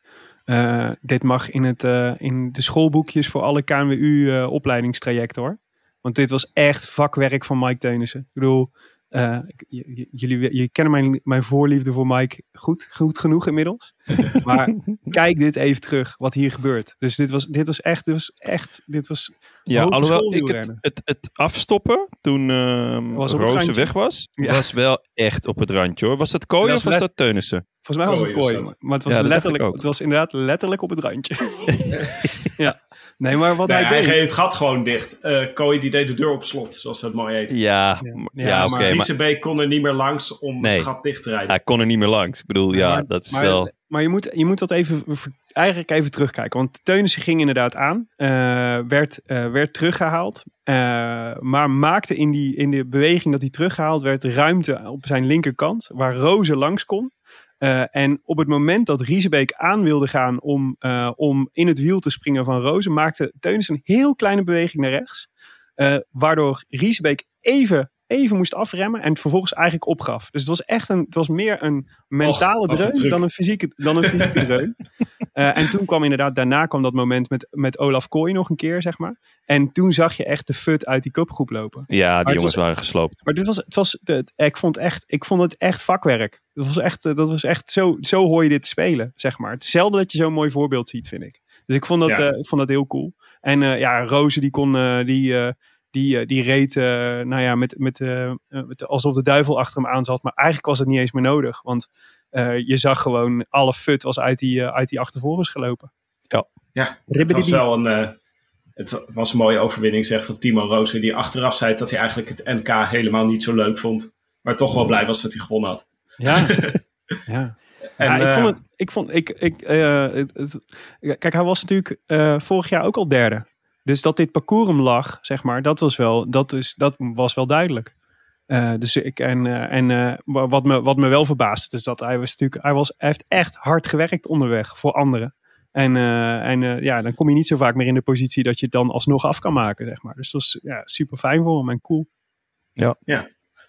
Eh, dit mag in, het, eh, in de schoolboekjes voor alle KNWU-opleidingstrajecten hoor. Want dit was echt vakwerk van Mike Teunissen. Ik bedoel, Eh, j- jullie, jullie kennen mijn, mijn voorliefde voor Mike goed, goed genoeg inmiddels. Maar kijk dit even terug, wat hier gebeurt. Dus dit was, dit was echt, dit was echt, dit was Ja, alhoewel ik het, het, het afstoppen toen ehm Was op het Roze weg was, Ja. was wel echt op het randje hoor. Was dat Kooi of was dat Teunissen? Volgens mij was het Kooi maar het was, Ja, letterlijk, het was inderdaad letterlijk op het randje. ja. Nee, maar wat Nee, hij hij deed... reed het gat gewoon dicht. Eh Kooi die deed de deur op slot, zoals dat mooi heet. Ja, Ja. m- Ja, ja, maar Riesebeek kon er niet meer langs om Nee. het gat dicht te rijden. hij kon er niet meer langs. Ik bedoel, ja, maar, dat is maar, wel... Maar je moet, je moet dat even, eigenlijk even terugkijken. Want Teunissen ging inderdaad aan. eh, werd, eh, werd teruggehaald. eh, maar maakte in, die, in de beweging dat hij teruggehaald werd ruimte op zijn linkerkant. Waar Roze langs kon. Eh, en op het moment dat Riesebeek aan wilde gaan om, eh, om in het wiel te springen van Roze. Maakte Teunissen een heel kleine beweging naar rechts. eh, waardoor Riesebeek even, even moest afremmen. En het vervolgens eigenlijk opgaf. Dus het was echt een, het was meer een mentale een dreun dan een fysieke, dan een fysieke dreun. Eh, en toen kwam inderdaad, daarna kwam dat moment met, met Olaf Kooi nog een keer, zeg maar. En toen zag je echt de fut uit die kopgroep lopen. Ja, die jongens was- waren gesloopt. Maar dit was, het was, het- ik, vond echt, ik vond het echt vakwerk. Dat was echt, eh, dat was echt zo, zo hoor je dit spelen, zeg maar. Het is zelden dat je zo'n mooi voorbeeld ziet, vind ik. Dus ik vond dat, Ja. eh, ik vond dat heel cool. En eh, ja, Roze die kon, eh, die, eh, die, eh, die reed, eh, nou ja, met, met, eh, met, alsof de duivel achter hem aan zat. Maar eigenlijk was het niet eens meer nodig. Want eh, je zag gewoon, alle fut was uit die, uit die gelopen. Ja, het Ribbidi- was wel een, eh, het was een mooie overwinning zeg, van Timo Rozen. Die achteraf zei dat hij eigenlijk het NK helemaal niet zo leuk vond. Maar toch wel blij was dat hij gewonnen had. Ja, ja. En, ja, ik vond het. Ik vond, ik, ik, eh, het, het- kijk, hij was natuurlijk eh, vorig jaar ook al derde. Dus dat dit parcours hem lag, zeg maar, dat was wel, dat is, dat was wel duidelijk. Eh, dus ik, en eh, en eh, wa- wat, me, wat me wel verbaast, is dat hij was natuurlijk, hij, was, hij heeft echt hard gewerkt onderweg voor anderen. En, eh, en eh, ja, dan kom je niet zo vaak meer in de positie dat je het dan alsnog af kan maken, zeg maar. Dus dat is ja, super fijn voor hem en cool.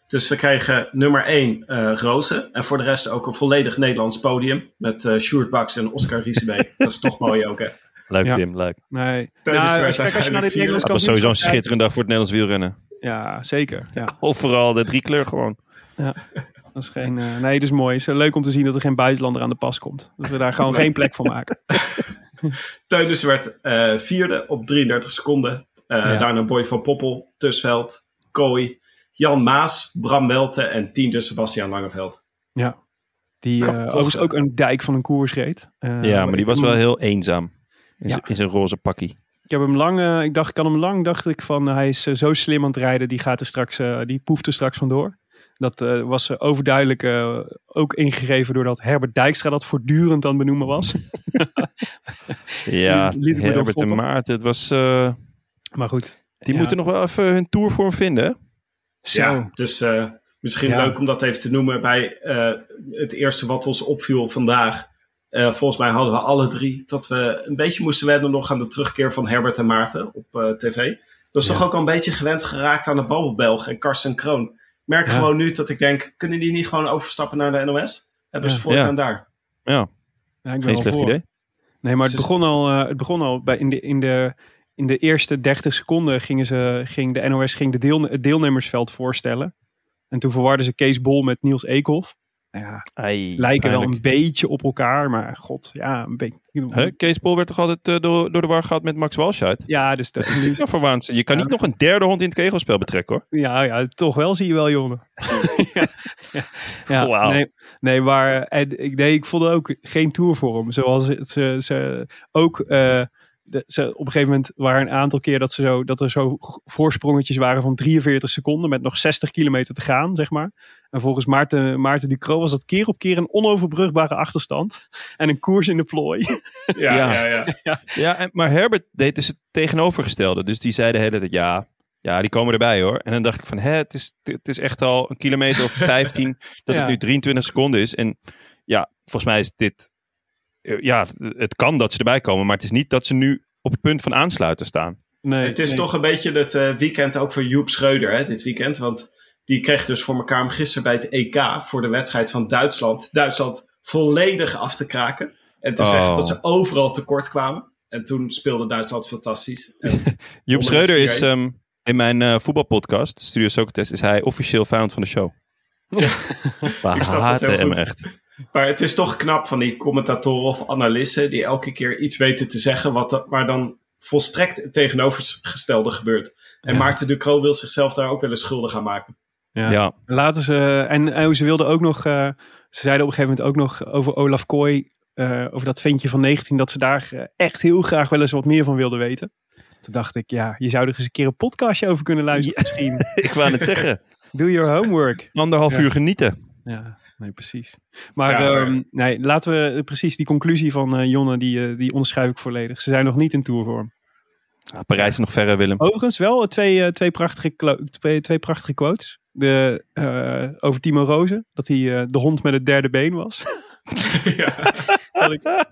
Dus we krijgen nummer 1 eh Rozen. En voor de rest ook een volledig Nederlands podium. Met eh Sjoerd Baks en Oscar Riesebeek. dat is toch mooi ook hè. Leuk Ja. Tim, leuk. Nee, Tijdens nou, als, kijk, als je naar dit Nederlands Dat was sowieso een schitterende dag voor het Nederlands wielrennen. Ja, zeker. Ja. Overal de drie kleur gewoon. Dat is geen, eh, nee, dat is mooi. Het is leuk om te zien dat er geen buitenlander aan de pas komt. Dat we daar gewoon geen plek voor maken. Teunus werd eh, vierde op 33 seconden. Eh, Ja. Daarna Boy van Poppel, Tusveld, Kooi, Jan Maas, Bram Welte en tiende Sebastian Langeveld. Ja. Die Ja, eh, toch, overigens eh. ook een dijk van een koers reed. Eh, Ja, maar die was wel heel eenzaam. In Ja. zijn- in zijn roze pakkie. Ik heb hem lang, eh, ik dacht, ik kan hem lang, dacht ik van, hij is eh, zo slim aan het rijden, die gaat er straks, eh, die poeft er straks vandoor. Dat eh, was eh, overduidelijk eh, ook ingegeven doordat Herbert Dijkstra dat voortdurend aan het benoemen was. Ja, Liet Herbert en. Maarten. Het was, eh, Maar goed. die Ja. moeten nog wel even hun tourvorm vinden. Zo. Ja, dus eh, misschien Ja. leuk om dat even te noemen bij eh, het eerste wat ons opviel vandaag. Eh, volgens mij hadden we alle drie dat we een beetje moesten wennen nog aan de terugkeer van Herbert en Maarten op eh, tv. Dat is Ja. toch ook al een beetje gewend geraakt aan de Babbelbelg en Karsten Kroon. Ik merk Ja. gewoon nu dat ik denk, kunnen die niet gewoon overstappen naar de NOS? Hebben ze Ja. voortaan daar. Ja, Ja, ik ben geen wel slecht voor. idee. Nee, maar het Dus- begon al, eh, het begon al bij in, de, in, de, in de eerste 30 seconden gingen ze, ging de NOS ging de deel, het deelnemersveld voorstellen. En toen verwarden ze Kees Bol met Niels Eekhoff. Ja, Ai, lijken wel een beetje op elkaar, maar god, ja, een beetje. Huh? Kees Pol werd toch altijd eh, door, door de war gehad met Max Walscheid? Ja, dus dat Dat is niet zo verwaand. Je kan niet nog een derde hond in het kegelspel betrekken hoor. Ja, ja, toch wel zie je wel, jongen. ja, ja, nee, nee, maar en, ik, nee, ik vond ook geen tour voor hem. Zoals het, ze, ze ook eh, de, ze, op een gegeven moment waren een aantal keer dat, ze zo, dat er zo voorsprongetjes waren van 43 seconden met nog 60 kilometer te gaan, zeg maar. En volgens Maarten, Maarten Ducro was dat keer op keer een onoverbrugbare achterstand. En een koers in de plooi. Ja, Ja. ja, ja. Ja, en, maar Herbert deed dus het tegenovergestelde. Dus die zei de hele tijd, ja, ja, die komen erbij hoor. En dan dacht ik van, hè, het is, het is echt al een kilometer of 15 dat Ja. het nu 23 seconden is. En ja, volgens mij is dit, ja, het kan dat ze erbij komen. Maar het is niet dat ze nu op het punt van aansluiten staan. Nee, Het is nee. toch een beetje het eh, weekend ook voor Joep Schreuder, hè, dit weekend. Want die kreeg dus voor elkaar om gisteren bij het EK voor de wedstrijd van Duitsland. Duitsland volledig af te kraken. En te Oh. zeggen dat ze overal tekort kwamen. En toen speelde Duitsland fantastisch. Joep Schreuder is, ehm, In mijn eh, voetbalpodcast, Studio Socrates, is hij officieel vijand van de show. We snap dat haten hem echt. Maar het is toch knap van die commentatoren of analisten die elke keer iets weten te zeggen wat waar dan volstrekt het tegenovergestelde gebeurt. En Maarten Ducro wil zichzelf daar ook wel eens schuldig aan maken. Ja. Ja. Laten ze, en, en ze wilden ook nog, eh, ze zeiden op een gegeven moment ook nog over Olaf Kooi, eh, over dat ventje van 19, dat ze daar eh, echt heel graag wel eens wat meer van wilden weten. Toen dacht ik, ja, je zou er eens een keer een podcastje over kunnen luisteren misschien. Ik wou net zeggen, Do your homework. anderhalf Ja. uur genieten. Ja, nee, precies. Maar, Ja, maar- ehm, nee, laten we precies die conclusie van eh, Jonne, die, eh, die onderschrijf ik volledig. Ze zijn nog niet in tourvorm. Ah, Parijs is nog verre, Willem. Overigens wel twee, eh, twee, prachtige, twee, twee prachtige quotes. De, eh, over Timo Rozen, dat hij eh, de hond met het derde been was. Ik-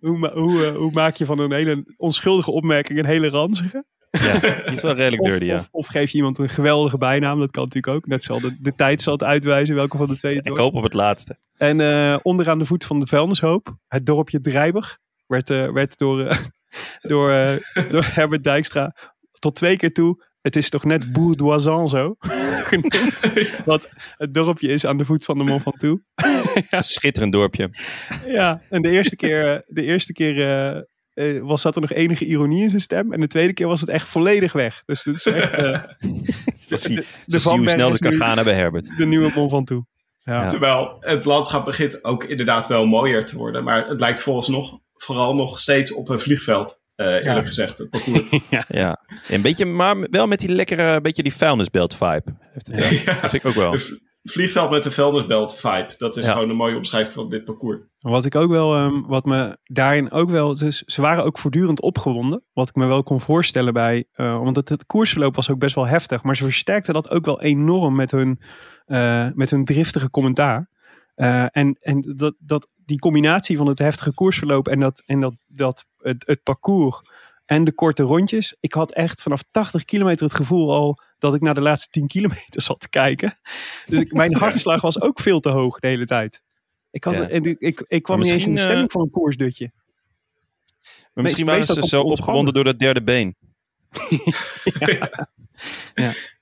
hoe, eh, hoe maak je van een hele onschuldige opmerking een hele ranzige? Ja, die is wel redelijk Of, dirty, ja. of, of geef je iemand een geweldige bijnaam, dat kan natuurlijk ook. Net zal de, de tijd zal het uitwijzen welke van de twee het Ik hoop op het laatste. En eh, onderaan de voet van de vuilnishoop, het dorpje Drijber, werd, eh, werd door, eh, door, door Herbert Dijkstra tot twee keer toe. Het is toch net Bourdoisan zo genoemd. Wat het dorpje is aan de voet van de Mont Ventoux. Een schitterend dorpje. Ja, en de eerste keer, de eerste keer eh, was, zat er nog enige ironie in zijn stem. En de tweede keer was het echt volledig weg. Dus het is echt eh, Dat zie, de zie Van hoe snel het kan gaan bij Herbert. de nieuwe Mont Ventoux. Ja. Ja. Terwijl het landschap begint ook inderdaad wel mooier te worden. Maar het lijkt volgens nog, vooral nog steeds op een vliegveld. eh, eerlijk Ja. gezegd, het parcours. Ja, een beetje, maar wel met die lekkere, beetje die vuilnisbelt vibe. Heeft het. Ja. Dat vind ik ook wel. Vliegveld met een vuilnisbelt vibe. Dat is Ja. gewoon een mooie omschrijving van dit parcours. Wat ik ook wel, ehm, wat me daarin ook wel, dus ze waren ook voortdurend opgewonden. Wat ik me wel kon voorstellen bij, eh, want het, het koersverloop was ook best wel heftig. Maar ze versterkten dat ook wel enorm met hun, eh, met hun driftige commentaar. Eh, en en dat, dat, die combinatie van het heftige koersverloop en, dat, en dat, dat, het, het parcours en de korte rondjes. Ik had echt vanaf 80 kilometer het gevoel al dat ik naar de laatste 10 kilometer zat te kijken. Dus ik, mijn hartslag was ook veel te hoog de hele tijd. Ik, had, Ja. en ik, ik, ik kwam niet eens in de stemming eh, voor een koersdutje. Maar misschien waren ze zo opgewonden door dat derde been.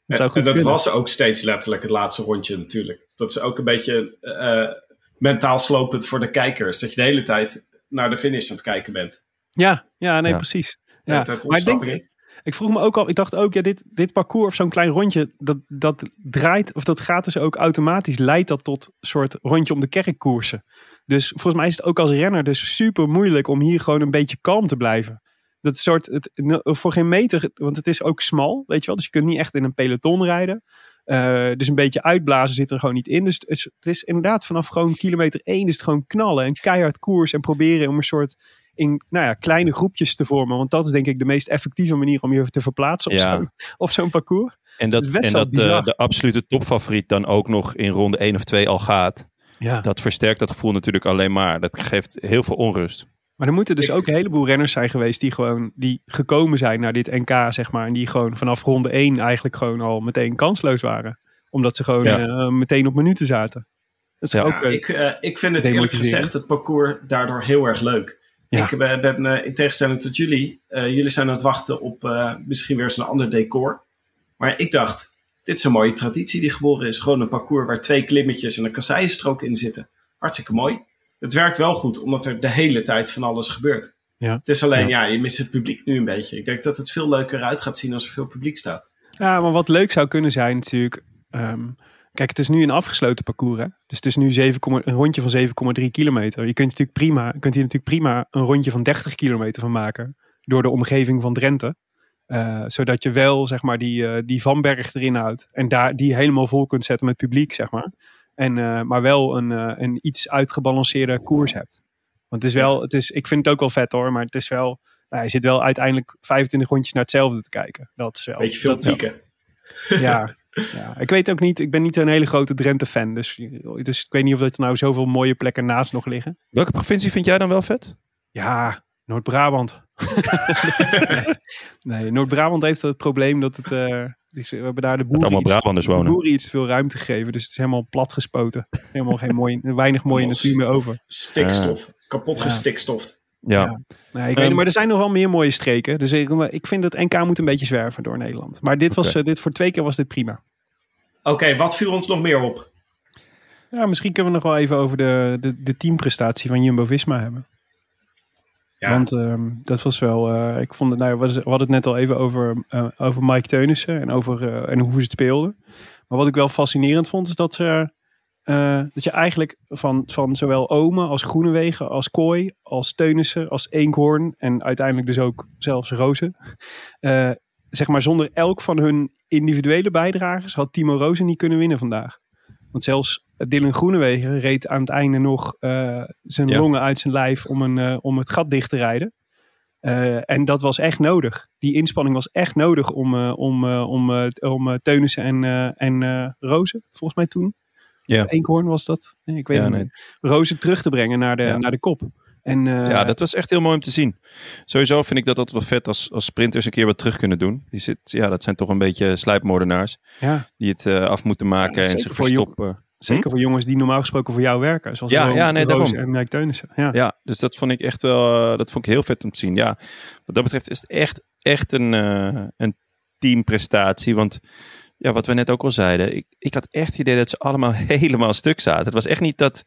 Dat zou en dat kunnen. was ook steeds letterlijk het laatste rondje natuurlijk. Dat is ook een beetje eh, mentaal slopend voor de kijkers. Dat je de hele tijd naar de finish aan het kijken bent. Ja, ja, nee, Ja. precies. Ja. Maar ik, denk, ik vroeg me ook al, ik dacht ook, ja, dit, dit parcours of zo'n klein rondje, dat, dat draait, of dat gaat dus ook automatisch, leidt dat tot een soort rondje om de kerkkoersen. Dus volgens mij is het ook als renner dus super moeilijk om hier gewoon een beetje kalm te blijven. Dat soort, het, voor geen meter, want het is ook smal, weet je wel. Dus je kunt niet echt in een peloton rijden. Eh, dus een beetje uitblazen zit er gewoon niet in. Dus het is, het is inderdaad vanaf gewoon kilometer één is het gewoon knallen en keihard koers en proberen om een soort in nou ja, kleine groepjes te vormen. Want dat is denk ik de meest effectieve manier om je te verplaatsen op Ja. zo'n parcours. En dat, en dat eh, bizar. de absolute topfavoriet dan ook nog in ronde 1 of 2 al gaat. Ja. Dat versterkt dat gevoel natuurlijk alleen maar. Dat geeft heel veel onrust. Maar er moeten dus Ik- ook een heleboel renners zijn geweest die gewoon die gekomen zijn naar dit NK, zeg maar. En die gewoon vanaf ronde 1 eigenlijk gewoon al meteen kansloos waren. Omdat ze gewoon Ja. eh, meteen op minuten zaten. Dat is Ja. ook, eh, ik, eh, ik vind het eerlijk gezegd het parcours daardoor heel erg leuk. Ja. Ik ben, ben eh, in tegenstelling tot jullie, eh, jullie zijn aan het wachten op eh, misschien weer eens een ander decor. Maar ik dacht, dit is een mooie traditie die geboren is. Gewoon een parcours waar twee klimmetjes en een kasseienstrook in zitten. Hartstikke mooi. Het werkt wel goed, omdat er de hele tijd van alles gebeurt. Ja. Het is alleen, ja. je mist het publiek nu een beetje. Ik denk dat het veel leuker uit gaat zien als er veel publiek staat. Ja, maar wat leuk zou kunnen zijn natuurlijk. ehm, kijk, het is nu een afgesloten parcours. Hè? Dus het is nu 7, een rondje van 7,3 kilometer. Je kunt, natuurlijk prima, kunt hier natuurlijk prima een rondje van 30 kilometer van maken. Door de omgeving van Drenthe. Eh, zodat je wel zeg maar, die, eh, die Vanberg erin houdt. En daar, die helemaal vol kunt zetten met publiek. Zeg maar. En, eh, maar wel een, een iets uitgebalanceerde koers hebt. Want het is wel, het is, ik vind het ook wel vet hoor. Maar het is wel, nou, je zit wel uiteindelijk 25 rondjes naar hetzelfde te kijken. Dat is wel. Beetje veel pieken. ja, ja, ik weet ook niet. Ik ben niet een hele grote Drenthe-fan. Dus, dus ik weet niet of er nou zoveel mooie plekken naast nog liggen. Welke provincie vind jij dan wel vet? Ja, Noord-Brabant. nee, nee, Noord-Brabant heeft het probleem dat het. eh, het is, we hebben daar de Dat boeren, iets, Brabanders de wonen. boeren iets veel ruimte gegeven. Dus het is helemaal plat gespoten. Helemaal geen mooie, weinig mooie natuur meer over. Stikstof. Kapot Ja. gestikstoft. Ja. Ja. Nee, ik weet Ehm, maar er zijn nog wel meer mooie streken. Dus ik, ik vind het NK moet een beetje zwerven door Nederland. Maar dit was, eh, dit voor twee keer was dit prima. Oké, wat viel ons nog meer op? Ja, misschien kunnen we nog wel even over de, de, de teamprestatie van Jumbo-Visma hebben. Ja. Want ehm, dat was wel, eh, ik vond het, nou, we hadden het net al even over, eh, over Mike Teunissen en, over, eh, en hoe ze het speelden. Maar wat ik wel fascinerend vond, is dat, ze, dat je eigenlijk van, van zowel Omen als Groenewegen, als Kooi, als Teunissen, als Eekhoorn en uiteindelijk dus ook zelfs Rozen, zeg maar zonder elk van hun individuele bijdragers had Timo Rozen niet kunnen winnen vandaag. Want zelfs Dylan Groenewegen reed aan het einde nog eh, zijn Ja. longen uit zijn lijf om, een, eh, om het gat dicht te rijden. Eh, en dat was echt nodig. Die inspanning was echt nodig om, om, om, om Teunissen en, en Rozen, volgens mij toen. Ja. Of Eekhoorn was dat? Nee, ik weet Ja, het nee. niet. Rozen terug te brengen naar de, Ja. naar de kop. En, eh, ja, dat was echt heel mooi om te zien. Sowieso vind ik dat dat wel vet als, als sprinters een keer wat terug kunnen doen. Die zit, ja, dat zijn toch een beetje slijpmoordenaars. ja, Die het eh, af moeten maken Ja, en zich jong- verstoppen. zeker voor jongens die normaal gesproken voor jou werken. Zoals Ja, ja, nee, daarom. en Mike Teunissen. Ja. Ja, dus dat vond ik echt wel, eh, dat vond ik heel vet om te zien. Ja, wat dat betreft is het echt, echt een, eh, een teamprestatie. Want ja, wat we net ook al zeiden, ik, ik had echt het idee dat ze allemaal helemaal stuk zaten. Het was echt niet dat,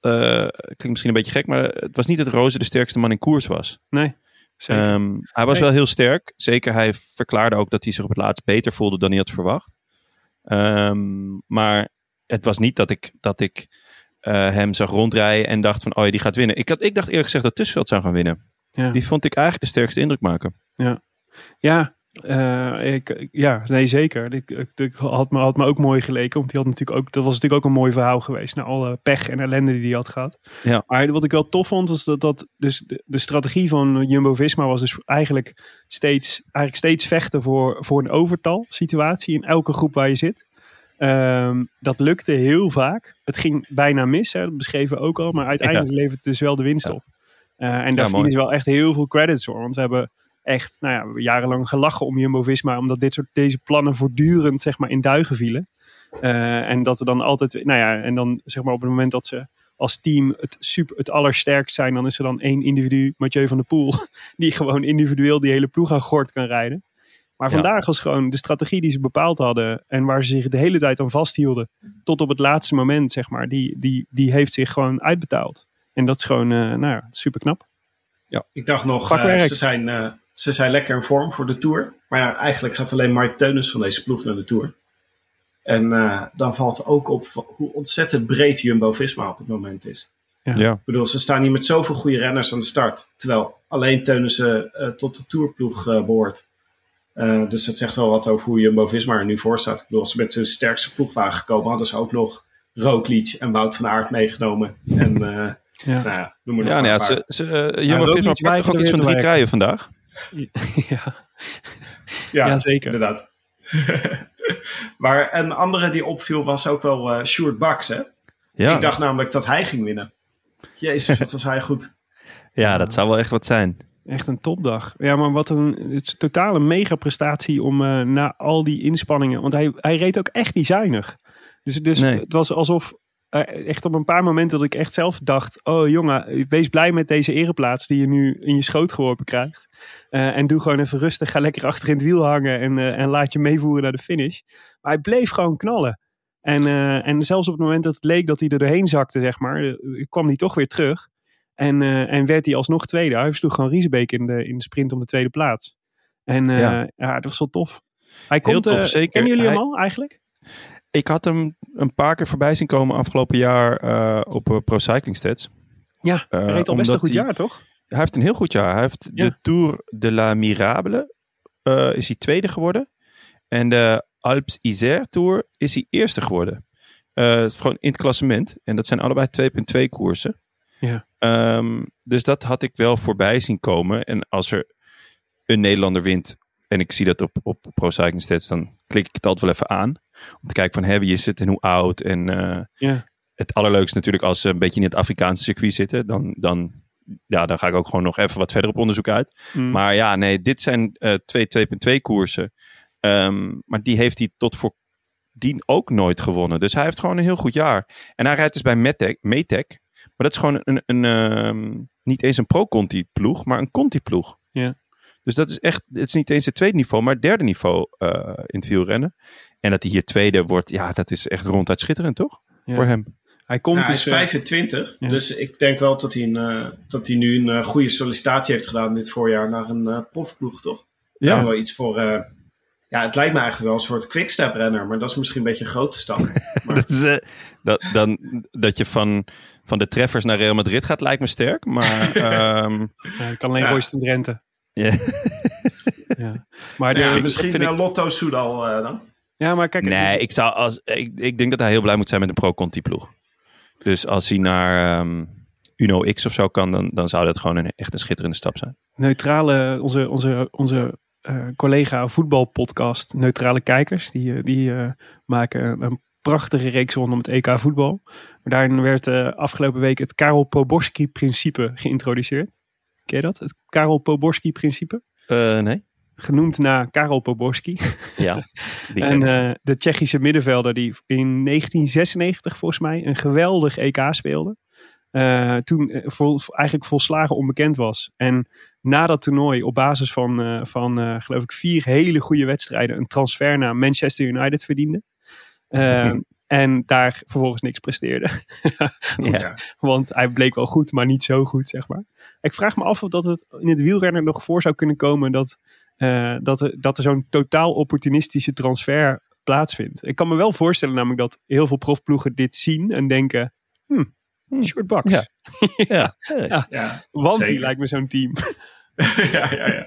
eh, klinkt misschien een beetje gek, maar het was niet dat Roze de sterkste man in koers was. Nee, zeker. Ehm, hij was Nee. wel heel sterk. Zeker, hij verklaarde ook dat hij zich op het laatst beter voelde dan hij had verwacht. Ehm, maar het was niet dat ik, dat ik eh, hem zag rondrijden en dacht van, oh ja, die gaat winnen. Ik, had, ik dacht eerlijk gezegd dat Tussenveld zou gaan winnen. ja. Die vond ik eigenlijk de sterkste indruk maken. Ja, eh, ik, ja, nee, zeker. Ik had, me, had me ook mooi geleken. Want die had natuurlijk ook, dat was natuurlijk ook een mooi verhaal geweest. Na alle pech en ellende die hij had gehad. Ja. Maar wat ik wel tof vond, was dat, dat dus de, de strategie van Jumbo-Visma was dus eigenlijk steeds, eigenlijk steeds vechten voor, voor een overtal situatie in elke groep waar je zit. Ehm, dat lukte heel vaak. Het ging bijna mis, hè, dat beschreven we ook al. Maar uiteindelijk levert het dus wel de winst Ja. op. Eh, en daar mooi. verdienen ze wel echt heel veel credits voor. Want we hebben echt nou ja, we hebben jarenlang gelachen om Jumbo-Visma. Omdat dit soort, deze plannen voortdurend zeg maar, in duigen vielen. Eh, en dat er dan altijd, nou ja, en dan zeg maar op het moment dat ze als team het, super, het allersterkst zijn, dan is er dan één individu, Mathieu van der Poel, die gewoon individueel die hele ploeg aan gort kan rijden. Maar Ja. vandaag was gewoon de strategie die ze bepaald hadden en waar ze zich de hele tijd aan vasthielden, tot op het laatste moment, zeg maar, die, die, die heeft zich gewoon uitbetaald. En dat is gewoon, eh, nou ja, super knap. Ik dacht nog, eh, ze, zijn, eh, ze zijn lekker in vorm voor de Tour. Maar ja, eigenlijk gaat alleen Mike Teunis van deze ploeg naar de Tour. En eh, dan valt ook op hoe ontzettend breed Jumbo-Visma op het moment is. Ja. Ja. Ik bedoel, ze staan hier met zoveel goede renners aan de start. Terwijl alleen Teunissen eh tot de Tourploeg eh behoort. Eh, dus dat zegt wel wat over hoe Jumbo-Visma er nu voor staat. Ik bedoel, als ze met zijn sterkste ploegwagen gekomen hadden ze ook nog Roglic en Wout van Aert meegenomen. En eh Ja. nou ja, noem maar Ja, nou ja, ze, ze, uh, Jumbo-Visma pakt toch ook iets van drie te rijen vandaag? ja. Ja, Ja, zeker. Inderdaad. maar een andere die opviel was ook wel eh Sjoerd Baks. Hè? Ja. Ik dacht namelijk dat hij ging winnen. Jezus, wat was hij goed. ja, dat zou wel echt wat zijn. Echt een topdag. Ja, maar wat een, het is een mega prestatie om eh, na al die inspanningen. Want hij, hij reed ook echt niet zuinig. Dus, dus Nee. het was alsof echt op een paar momenten dat ik echt zelf dacht: Oh jongen, wees blij met deze ereplaats die je nu in je schoot geworpen krijgt. Eh, en doe gewoon even rustig. Ga lekker achter in het wiel hangen en, eh, en laat je meevoeren naar de finish. Maar hij bleef gewoon knallen. En, eh, en zelfs op het moment dat het leek dat hij er doorheen zakte, zeg maar, eh, kwam hij toch weer terug. En, eh, en werd hij alsnog tweede. Hij versloeg gewoon Riesebeek in de, in de sprint om de tweede plaats. En eh, Ja. ja. dat was wel tof. Hij komt, tof, eh, zeker. Kennen jullie hem Hij- al eigenlijk? Ik had hem een paar keer voorbij zien komen afgelopen jaar eh, op eh, Pro Cycling Stats. Ja, hij Eh, reed al best een goed hij- jaar, toch? Hij heeft een heel goed jaar. Hij heeft Ja. de Tour de la Mirable is hij tweede geworden. En de Alps Isère Tour is hij eerste geworden. Het is gewoon in het klassement. En dat zijn allebei 2.2 koersen. Ja. Ehm, dus dat had ik wel voorbij zien komen. En als er een Nederlander wint en ik zie dat op, op Pro Cycling Stats, dan klik ik het altijd wel even aan. Om te kijken van hè, wie is het en hoe oud. En eh, Ja. het allerleukste natuurlijk als ze een beetje in het Afrikaanse circuit zitten. Dan, dan, ja, dan ga ik ook gewoon nog even wat verder op onderzoek uit. Mm. Maar ja, nee, dit zijn eh, twee 2.2 koersen. Ehm, maar die heeft hij tot voor dien ook nooit gewonnen. Dus hij heeft gewoon een heel goed jaar. En hij rijdt dus bij Metec, Metec. Maar dat is gewoon een, een ehm, niet eens een pro-Conti-ploeg, maar een Conti-ploeg. Ja. Dus dat is echt, het is niet eens het tweede niveau, maar het derde niveau eh, in het wielrennen. En dat hij hier tweede wordt, ja, dat is echt ronduit schitterend, toch? Ja. Voor hem. Hij komt Nou, hij dus... is eh, 25, ja. dus ik denk wel dat hij, een, eh, dat hij nu een eh, goede sollicitatie heeft gedaan dit voorjaar naar een eh profploeg, toch? Ja. Wel iets voor... eh, ja, het lijkt me eigenlijk wel een soort quickstep renner, maar dat is misschien een beetje een grote stap. Maar, dat, is, eh, dat, dan, dat je van, van de treffers naar Real Madrid gaat, lijkt me sterk. Maar ehm, ja, kan alleen Ja. Royston Drenthe. ja. Ja. Maar, de, ja, ja, misschien vind ik- eh, Lotto Soudal eh, dan? maar kijk... nee, ik, zou als, ik, ik denk dat hij heel blij moet zijn met een pro-Conti-ploeg. Dus als hij naar ehm, Uno X of zo kan, dan, dan zou dat gewoon een, echt een schitterende stap zijn. neutrale, onze, onze, onze eh, collega voetbalpodcast, Neutrale Kijkers, die, eh, die eh, maken een prachtige reeks rondom het EK voetbal. Maar daarin werd afgelopen week het Karel Poborski-principe geïntroduceerd. Ken je dat? Het Karel Poborski-principe? Nee? Genoemd naar Karel Poborski. Ja. Die En eh, de Tsjechische middenvelder die in 1996 volgens mij een geweldig EK speelde. Eh, toen eh, vol, eigenlijk volslagen onbekend was. En na dat toernooi op basis van, van geloof ik vier hele goede wedstrijden een transfer naar Manchester United verdiende. Eh, en daar vervolgens niks presteerde. ja. Want hij bleek wel goed, maar niet zo goed, zeg maar. Ik vraag me af of dat het in het wielrennen nog voor zou kunnen komen dat, eh, dat er, dat er zo'n totaal opportunistische transfer plaatsvindt. Ik kan me wel voorstellen namelijk dat heel veel profploegen dit zien en denken, hmm, Hmm. short bucks. Ja. Ja. Ja, Want die lijkt me zo'n team. ja, ja, ja.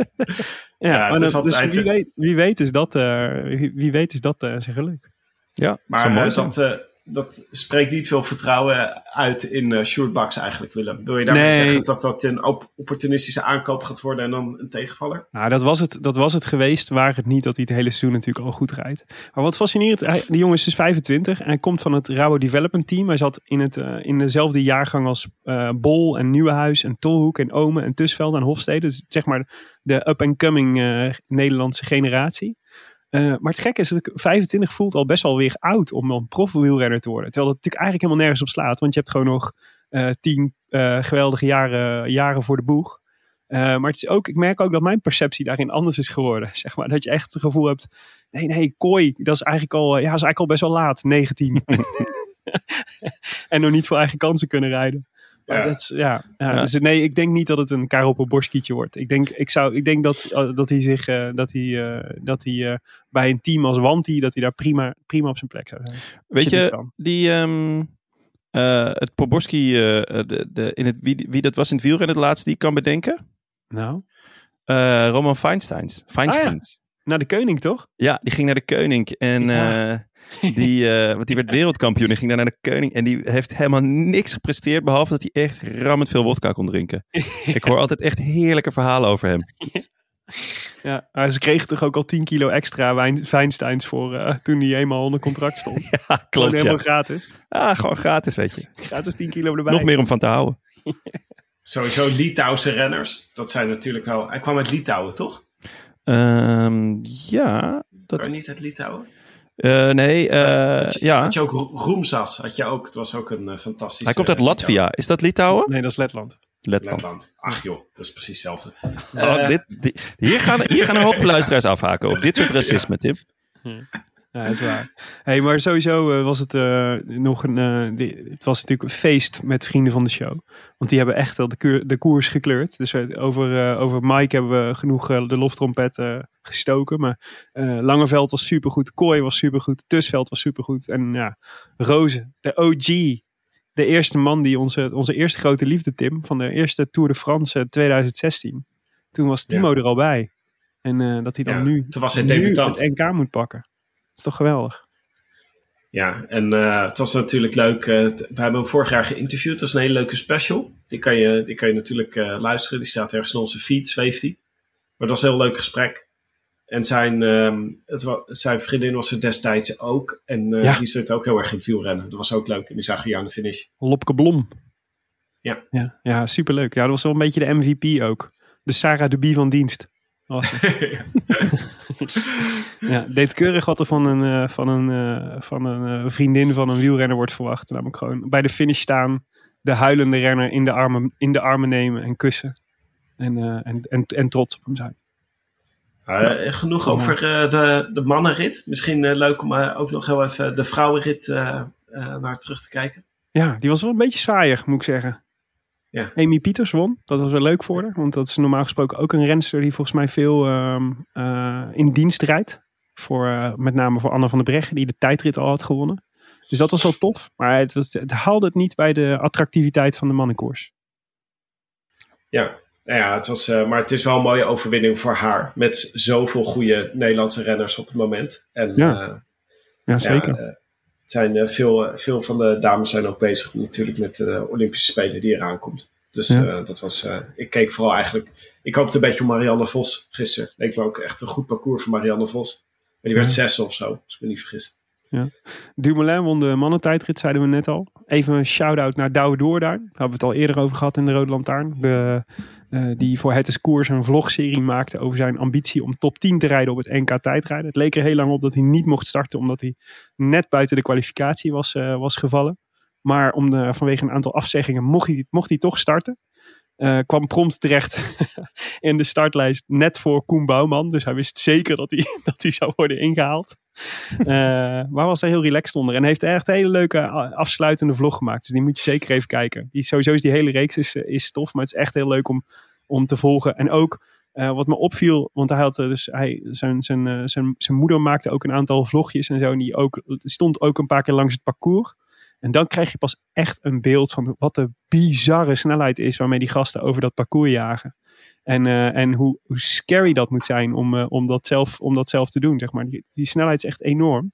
Ja, Ja, maar het is dan- dus altijd- wie weet, wie weet is dat, eh, wie, wie weet is dat eh, zijn geluk. ja. Maar mooi dat, eh, dat spreekt niet veel vertrouwen uit in uh, eigenlijk, Willem. Wil je daarmee Nee. zeggen dat dat een op- opportunistische aankoop gaat worden en dan een tegenvaller? Nou, dat was, het, dat was het geweest, waar het niet dat hij het hele seizoen natuurlijk al goed rijdt. Maar wat fascinerend, hij, de jongen is dus 25 en hij komt van het Rabo Development Team. Hij zat in, het, eh, in dezelfde jaargang als eh, Bol en Nieuwenhuis en Tolhoek en Omen en Tusveld en Hofstede. Dus zeg maar de up-and-coming Nederlandse generatie. Eh, maar het gekke is dat ik 25 voelt al best wel weer oud om dan profwielrenner te worden. Terwijl dat natuurlijk eigenlijk helemaal nergens op slaat. Want je hebt gewoon nog eh, tien eh, geweldige jaren, jaren voor de boeg. Maar het is ook, ik merk ook dat mijn perceptie daarin anders is geworden. Zeg maar. Dat je echt het gevoel hebt, nee, nee, kooi, dat is eigenlijk al, ja, is eigenlijk al best wel laat, 19. en nog niet voor eigen kansen kunnen rijden. Maar dat is, ja. Dus nee, ik denk niet dat het een Karel Poborskietje wordt. Ik denk, ik zou, ik denk dat, eh, dat hij zich, eh, dat hij, eh, dat hij bij een team als Wanti, dat hij daar prima, prima op zijn plek zou zijn. Weet je, die, ehm, eh, het Poborski, eh, de, de, in het, wie, wie dat was in het wielrennen het laatste die ik kan bedenken? Nou, Eh, Roman Feinsteins. Feinsteins. Naar de Koning toch? ja. die ging naar de Koning. En Ja. eh, die, eh, want die werd wereldkampioen en ging daar naar de Koning. En die heeft helemaal niks gepresteerd, behalve dat hij echt rammend veel wodka kon drinken. Ik hoor altijd echt heerlijke verhalen over hem. Ja, maar ze kregen toch ook al 10 kilo extra wijn, Feinsteins voor eh, toen hij eenmaal onder contract stond. Ja, Gewoon klopt. helemaal Ja. gratis. Ah, gewoon gratis, weet je. Gratis 10 kilo erbij. Nog meer om van te houden. Sowieso Litouwse renners. Dat zijn natuurlijk wel... Hij kwam uit Litouwen, toch? Ehm, ja, Dat... dat, niet uit Litouwen? eh, nee, eh, had, je, ja. had je ook Ro- Roemsas? Had je ook, het was ook een uh, fantastisch... Hij komt uit Latvia. Is dat Litouwen? Nee, dat is Letland. Letland. Letland. Ach joh, dat is precies hetzelfde. Oh, Eh, dit, dit- hier, gaan, hier gaan een hoop luisteraars afhaken op dit soort racisme, Tim. Ja, dat is waar. Hey, maar sowieso eh, was het eh, nog een. eh, die- het was natuurlijk een feest met vrienden van de show. Want die hebben echt wel de, keur- de koers gekleurd. Dus over, over Mike hebben we genoeg de loftrompet gestoken. Maar Langeveld was supergoed. Kooi was supergoed. Tusveld was supergoed. En ja, Rozen, de OG. De eerste man die onze, onze eerste grote liefde, Tim. Van de eerste Tour de France eh, 2016. Toen was Timo er al bij. En dat hij dan Ja, nu, toen was hij nu het NK moet pakken. Dat is toch geweldig? Ja, en eh, het was natuurlijk leuk. eh, we hebben hem vorig jaar geïnterviewd. Dat is een hele leuke special. Die kan je, die kan je natuurlijk eh, luisteren. Die staat ergens in onze feed, zweeft die. Maar het was een heel leuk gesprek. En zijn, ehm, het wa- zijn vriendin was er destijds ook. En Ja. die zit ook heel erg in het wielrennen. Dat was ook leuk. En die zagen je aan de finish. Lopke Blom. Ja. Ja, ja superleuk. Ja, dat was wel een beetje de MVP ook. De Sarah de Bie van dienst. Was. ja, deed keurig wat er van een, eh, van een, eh, van een eh, vriendin van een wielrenner wordt verwacht. Namelijk gewoon bij de finish staan de huilende renner in de armen, in de armen nemen en kussen. En, eh, en, en, en trots op hem zijn. Uh, genoeg over uh, de, de mannenrit. Misschien uh, leuk om ook nog heel even de vrouwenrit naar terug te kijken. Ja, die was wel een beetje saaier, moet ik zeggen. Ja. Amy Pieters won. Dat was wel leuk voor haar. Want dat is normaal gesproken ook een renster die volgens mij veel um, in dienst rijdt. Voor, met name voor Anne van der Breggen, die de tijdrit al had gewonnen. Dus dat was wel tof. Maar het, was, het haalde het niet bij de attractiviteit van de mannenkoers. Ja, nou ja, het was, uh, maar het is wel een mooie overwinning voor haar. Met zoveel goede Nederlandse renners op het moment. En, ja. Ja, zeker. Zijn, veel, veel van de dames zijn ook bezig natuurlijk met de Olympische Spelen die eraan komt. Dus Ja. dat was, ik keek vooral eigenlijk, ik hoopte een beetje op Marianne Vos gisteren. Leek me ook echt een goed parcours voor Marianne Vos. Maar die werd Ja. zes of zo, als ik me niet vergis. Dumoulin won de mannentijdrit, zeiden we net al. Even een shout-out naar Douwe Doorduin. Daar hebben we het al eerder over gehad in de Rode Lantaarn. De, eh, die voor Het is Koers een vlogserie maakte over zijn ambitie om top 10 te rijden op het NK tijdrijden. Het leek er heel lang op dat hij niet mocht starten, omdat hij net buiten de kwalificatie was, eh, was gevallen. Maar om vanwege een aantal afzeggingen mocht hij, mocht hij toch starten. Eh, kwam prompt terecht in de startlijst net voor Koen Bouwman. Dus hij wist zeker dat hij, dat hij zou worden ingehaald. Eh, maar was daar heel relaxed onder. En heeft echt een hele leuke afsluitende vlog gemaakt. Dus die moet je zeker even kijken. Die, sowieso is die hele reeks is, eh, is tof. Maar het is echt heel leuk om, om te volgen. En ook wat me opviel. Want hij had dus hij, zijn, zijn, zijn, zijn moeder maakte ook een aantal vlogjes en zo. En die ook, stond ook een paar keer langs het parcours. En dan krijg je pas echt een beeld van wat de bizarre snelheid is waarmee die gasten over dat parcours jagen. En, eh, en hoe, hoe scary dat moet zijn om, eh, om, dat zelf, om dat zelf te doen. Zeg maar. die, die snelheid is echt enorm.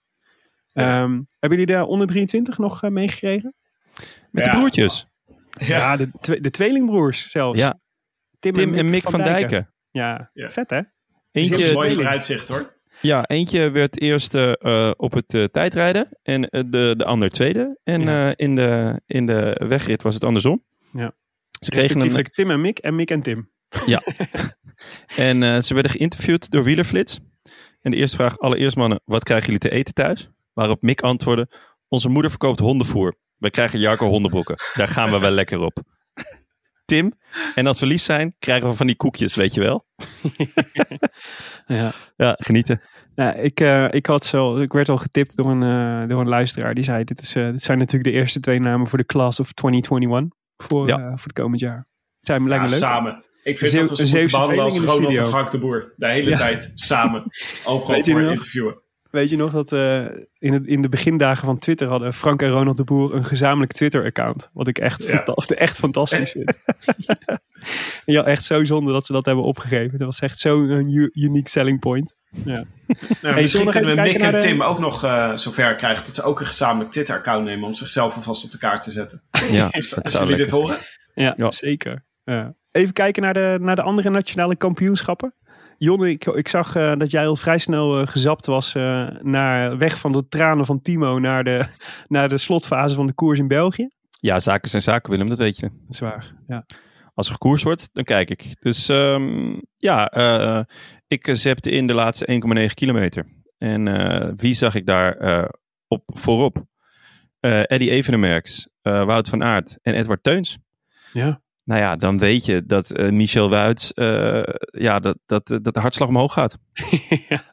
Ja. Ehm, hebben jullie de onder 23 nog eh, meegekregen? Met Ja. de broertjes. Ja, de, de tweelingbroers zelfs. Ja. Tim en Mick van Dijken. Ja, Ja. vet hè? Dat is Eentje, een mooi vooruitzicht hoor. Ja, eentje werd eerste eh, op het eh, tijdrijden en eh, de, de ander tweede. En Ja. in, de, in de wegrit was het andersom. Ja. Ze kregen een, Tim en Mick en Mick en Tim. en eh, ze werden geïnterviewd door Wielerflits. En de eerste vraag, allereerst mannen, wat krijgen jullie te eten thuis? Waarop Mick antwoordde, onze moeder verkoopt hondenvoer. Wij krijgen Jarko hondenbrokken. Daar gaan we wel lekker op. Tim, en als we lief zijn, krijgen we van die koekjes, weet je wel? Ja. Ja, genieten. Ja, ik, eh, ik, had zo, ik werd al getipt door een, eh, door een luisteraar. Die zei, dit, is, eh, dit zijn natuurlijk de eerste twee namen voor de class of 2021. Voor, Ja. voor het komend jaar. Het zijn Ja, me leuk. samen. Ik vind Zeeuw- dat we ze een moeten behandelen als Ronald en. Frank de Boer. De hele Ja. tijd samen. Overal voor interviewen. Weet je nog dat eh, in, het, in de begindagen van Twitter hadden Frank en Ronald de Boer een gezamenlijk Twitter-account. Wat ik echt, Ja. fanta- echt fantastisch vind. ja, echt zo zonde dat ze dat hebben opgegeven. Dat was echt zo'n unique selling point. Nou, zullen misschien kunnen we Mick en de- Tim ook nog eh, zover krijgen dat ze ook een gezamenlijk Twitter-account nemen om zichzelf alvast op de kaart te zetten. Ja, Dus dat als zou jullie dit horen. Ja, Ja. zeker. Ja. Even kijken naar de, naar de andere nationale kampioenschappen. Jonne, ik, ik zag eh, dat jij al vrij snel eh, gezapt was eh, naar weg van de tranen van Timo naar de, naar de slotfase van de koers in België. Ja, zaken zijn zaken, Willem, dat weet je. Dat is waar. Ja. Als er gekoers wordt, dan kijk ik. Dus ehm, ja, ik zepte in de laatste 1,9 kilometer. En wie zag ik daar op voorop? Eddie Evenemerks, Wout van Aert en Edward Teuns. Ja. Nou ja, dan weet je dat eh, Michel Wuits, eh, ja, dat, dat, dat de hartslag omhoog gaat. ja,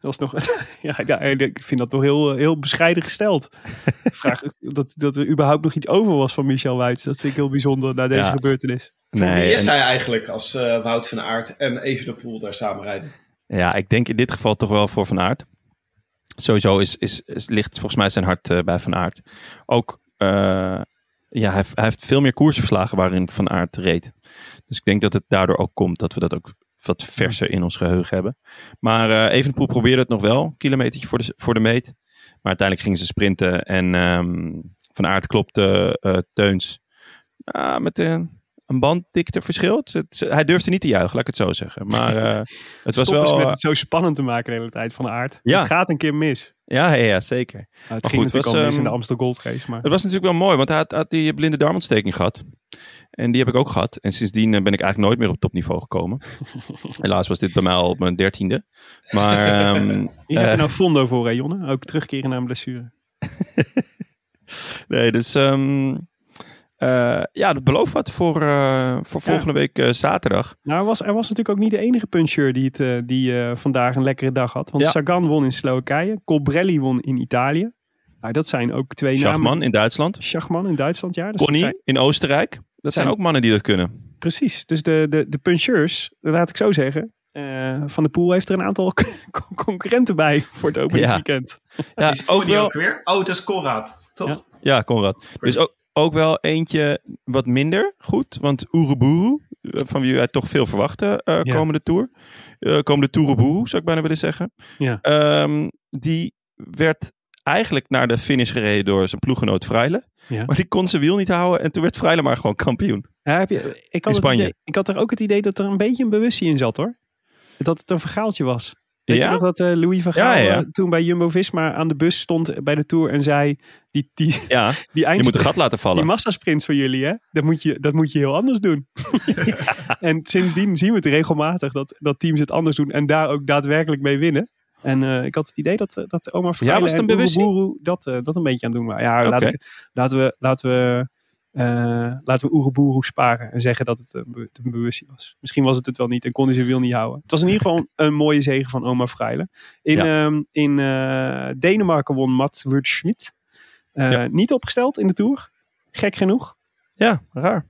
dat was nog. ja, ja, ik vind dat toch heel, heel bescheiden gesteld. Ik Vraag dat, dat er überhaupt nog iets over was van Michel Wuits. Dat vind ik heel bijzonder na deze Ja. gebeurtenis. Voor wie Nee, is en- hij eigenlijk als eh, Wout van Aert en Evenepoel daar samen rijden? Ja, ik denk in dit geval toch wel voor Van Aert. Sowieso is, is, is, ligt volgens mij zijn hart eh, bij Van Aert. Ook, eh, ja, hij, heeft- veel meer koersen verslagen waarin Van Aert reed. Dus ik denk dat het daardoor ook komt dat we dat ook wat verser in ons geheugen hebben. Maar eh Evenepoel probeerde het nog wel, kilometertje voor de, voor de meet. Maar uiteindelijk gingen ze sprinten en ehm, Van Aert klopte eh, Teuns ah, met een banddikte verschil. Hij durfde niet te juichen, laat ik het zo zeggen. Maar eh, het was Stop eens wel... met eh, het zo spannend te maken de hele tijd van de aard. Ja. Het gaat een keer mis. Ja, ja, ja, zeker. Nou, het Maar ging goed, natuurlijk was, al mis in ehm, de Amstel Gold Race. Maar Het was natuurlijk wel mooi, want hij had, had die blinde darmontsteking gehad. En die heb ik ook gehad. En sindsdien eh, ben ik eigenlijk nooit meer op topniveau gekomen. Helaas was dit bij mij al op mijn dertiende. Maar ehm, hier heb je nou Fondo voor, hè, Jonne? Ook terugkeren naar een blessure. nee, dus ehm, Eh, ja, dat belooft wat voor, eh, voor volgende week eh, zaterdag. Nou, hij was, hij was natuurlijk ook niet de enige puncheur die, het, die eh, vandaag een lekkere dag had. Want Ja. Sagan won in Slowakije, Colbrelli won in Italië. Nou, dat zijn ook twee Schachman namen. in Duitsland. Schachman in Duitsland, ja. Dus Connie zijn- in Oostenrijk. Dat zijn zijn- ook mannen die dat kunnen. precies. Dus de, de, de puncheurs, laat ik zo zeggen. eh, Van de Poel heeft er een aantal con- concurrenten bij voor het openingsweekend. Ja, is ook ook, wel. ook weer? Oh, dat is Conrad, toch? Ja. Ja, Conrad. Dus ook, ook wel eentje wat minder goed. Want Oeroboeru, eh, van wie wij toch veel verwachten eh, Ja. komende Tour. eh komende Toeroboeru, zou ik bijna willen zeggen. Ja. Ehm, die werd eigenlijk naar de finish gereden door zijn ploeggenoot Freile. Ja. Maar die kon zijn wiel niet houden en toen werd Freile maar gewoon kampioen. Ja, heb je, ik, had In Spanje. idee, ik had er ook het idee dat er een beetje een bewustzijn in zat hoor. Dat het een vergaaltje was. Weet Ja? je nog dat eh, Louis van Gaal Ja, ja, ja. eh, toen bij Jumbo-Visma aan de bus stond bij de Tour en zei... Die, die, Ja, die je moet een gat laten die vallen. massasprint van jullie, hè? Dat moet je, dat moet je heel anders doen. En sindsdien zien we het regelmatig dat, dat teams het anders doen en daar ook daadwerkelijk mee winnen. En eh, ik had het idee dat, dat Omar Freile was het een en bewustzijn? Oeroboeru dat, eh, dat een beetje aan het doen waren. Ja, ik- laten we, laten we, eh, laten we Oeroboeru sparen en zeggen dat het een, be- een bewustzijn was. Misschien was het het wel niet en kon hij zijn wil niet houden. Het was in ieder geval een mooie zegen van Omar Freile. In, ehm, in eh, Denemarken won Mats Wurtschmidt. Eh, Ja. Niet opgesteld in de Tour. Gek genoeg. Ja, raar.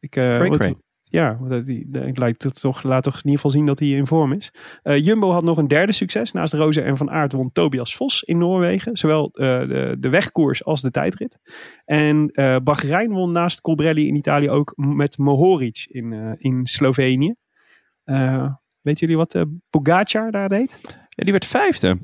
Ik, eh, wat- cray. Ja, de- ik lijkt het toch, laat toch in ieder geval zien dat hij in vorm is. Eh, Jumbo had nog een derde succes. Naast Roze en Van Aert won Tobias Vos in Noorwegen. Zowel eh, de, de wegkoers als de tijdrit. En eh Bahrein won naast Colbrelli in Italië ook met Mohoric in, eh, in Slovenië. Eh weten jullie wat eh Pogacar daar deed? Ja, die werd vijfde.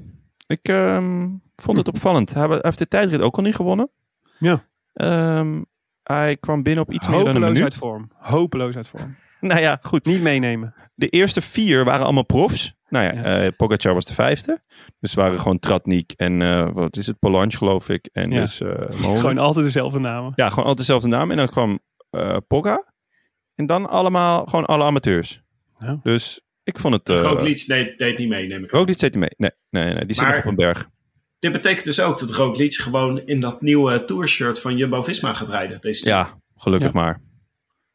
Ik ehm, vond het opvallend. Hij, hij heeft de tijdrit ook al niet gewonnen. Ja. Ehm, hij kwam binnen op iets meer dan een minuut. uit vorm. Hopeloos uit vorm. Nou ja, goed. Niet meenemen. De eerste vier waren allemaal profs. Nou ja, Ja. eh, Pogacar was de vijfde. Dus waren gewoon Tratnik en eh, wat is het? Polansch geloof ik. En Ja. dus eh. Gewoon altijd dezelfde namen. Ja, gewoon altijd dezelfde naam. En dan kwam eh Pogga. En dan allemaal gewoon alle amateurs. Ja. Dus ik vond het... Uh, Roglic deed, deed niet mee, neem ik aan. Roglic zit niet mee. Nee, nee, nee die zit Maar- nog op een berg. Dit betekent dus ook dat Roglic gewoon in dat nieuwe tourshirt van Jumbo-Visma gaat rijden. Deze Ja, gelukkig Ja. maar.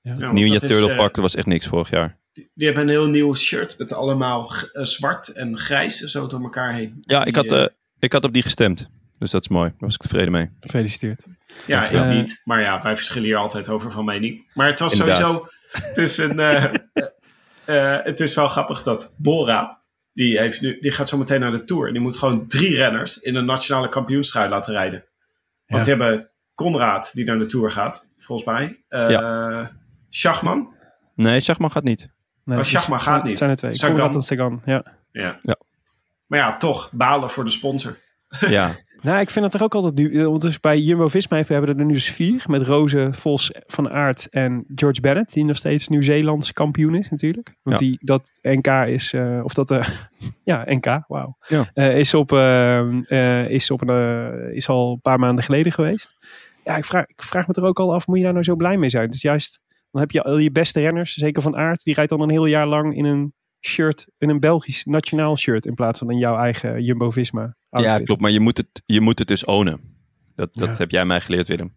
Ja, want Nieuw Turtle eh, Park, dat was echt niks vorig jaar. die, die hebben een heel nieuw shirt met allemaal eh, zwart en grijs zo door elkaar heen. Ja, Die, ik had, eh, ik had op die gestemd. Dus dat is mooi. Daar was ik tevreden mee. Gefeliciteerd. ja, ik niet. Maar ja, wij verschillen hier altijd over van mening. Maar het was Inderdaad. sowieso... Het is, een, eh, eh, eh, het is wel grappig dat Bora... Die, heeft nu, die gaat zo meteen naar de Tour. En die moet gewoon drie renners in een nationale kampioenstrui laten rijden. Want die hebben Conrad, die naar de Tour gaat, volgens mij. Eh Schachman. Nee, Schachman gaat niet. Nee, Oh, Schachman gaat niet. Zijn er twee. Sagan. Conrad en Sagan, ja. Ja. Ja. Maar ja, toch balen voor de sponsor. Ja, Nou, ik vind het er ook altijd nu. Want dus bij Jumbo-Visma hebben we er nu dus vier. Met Roze, Vos, Van Aert en George Bennett. Die nog steeds Nieuw-Zeelands kampioen is natuurlijk. Want Ja. die, dat NK is... eh, of dat... eh, ja, NK, wauw. Ja. Eh, is, op, eh, eh, is, op een, eh, is al een paar maanden geleden geweest. Ja, ik vraag, ik vraag me er ook al af. Moet je daar nou zo blij mee zijn? Het is juist... Dan heb je al je beste renners. Zeker Van Aert. Die rijdt dan een heel jaar lang in een shirt. In een Belgisch nationaal shirt. In plaats van in jouw eigen Jumbo-Visma outfit. ja klopt. Maar je moet, het, je moet het dus ownen. Dat, dat Ja. heb jij mij geleerd, Willem.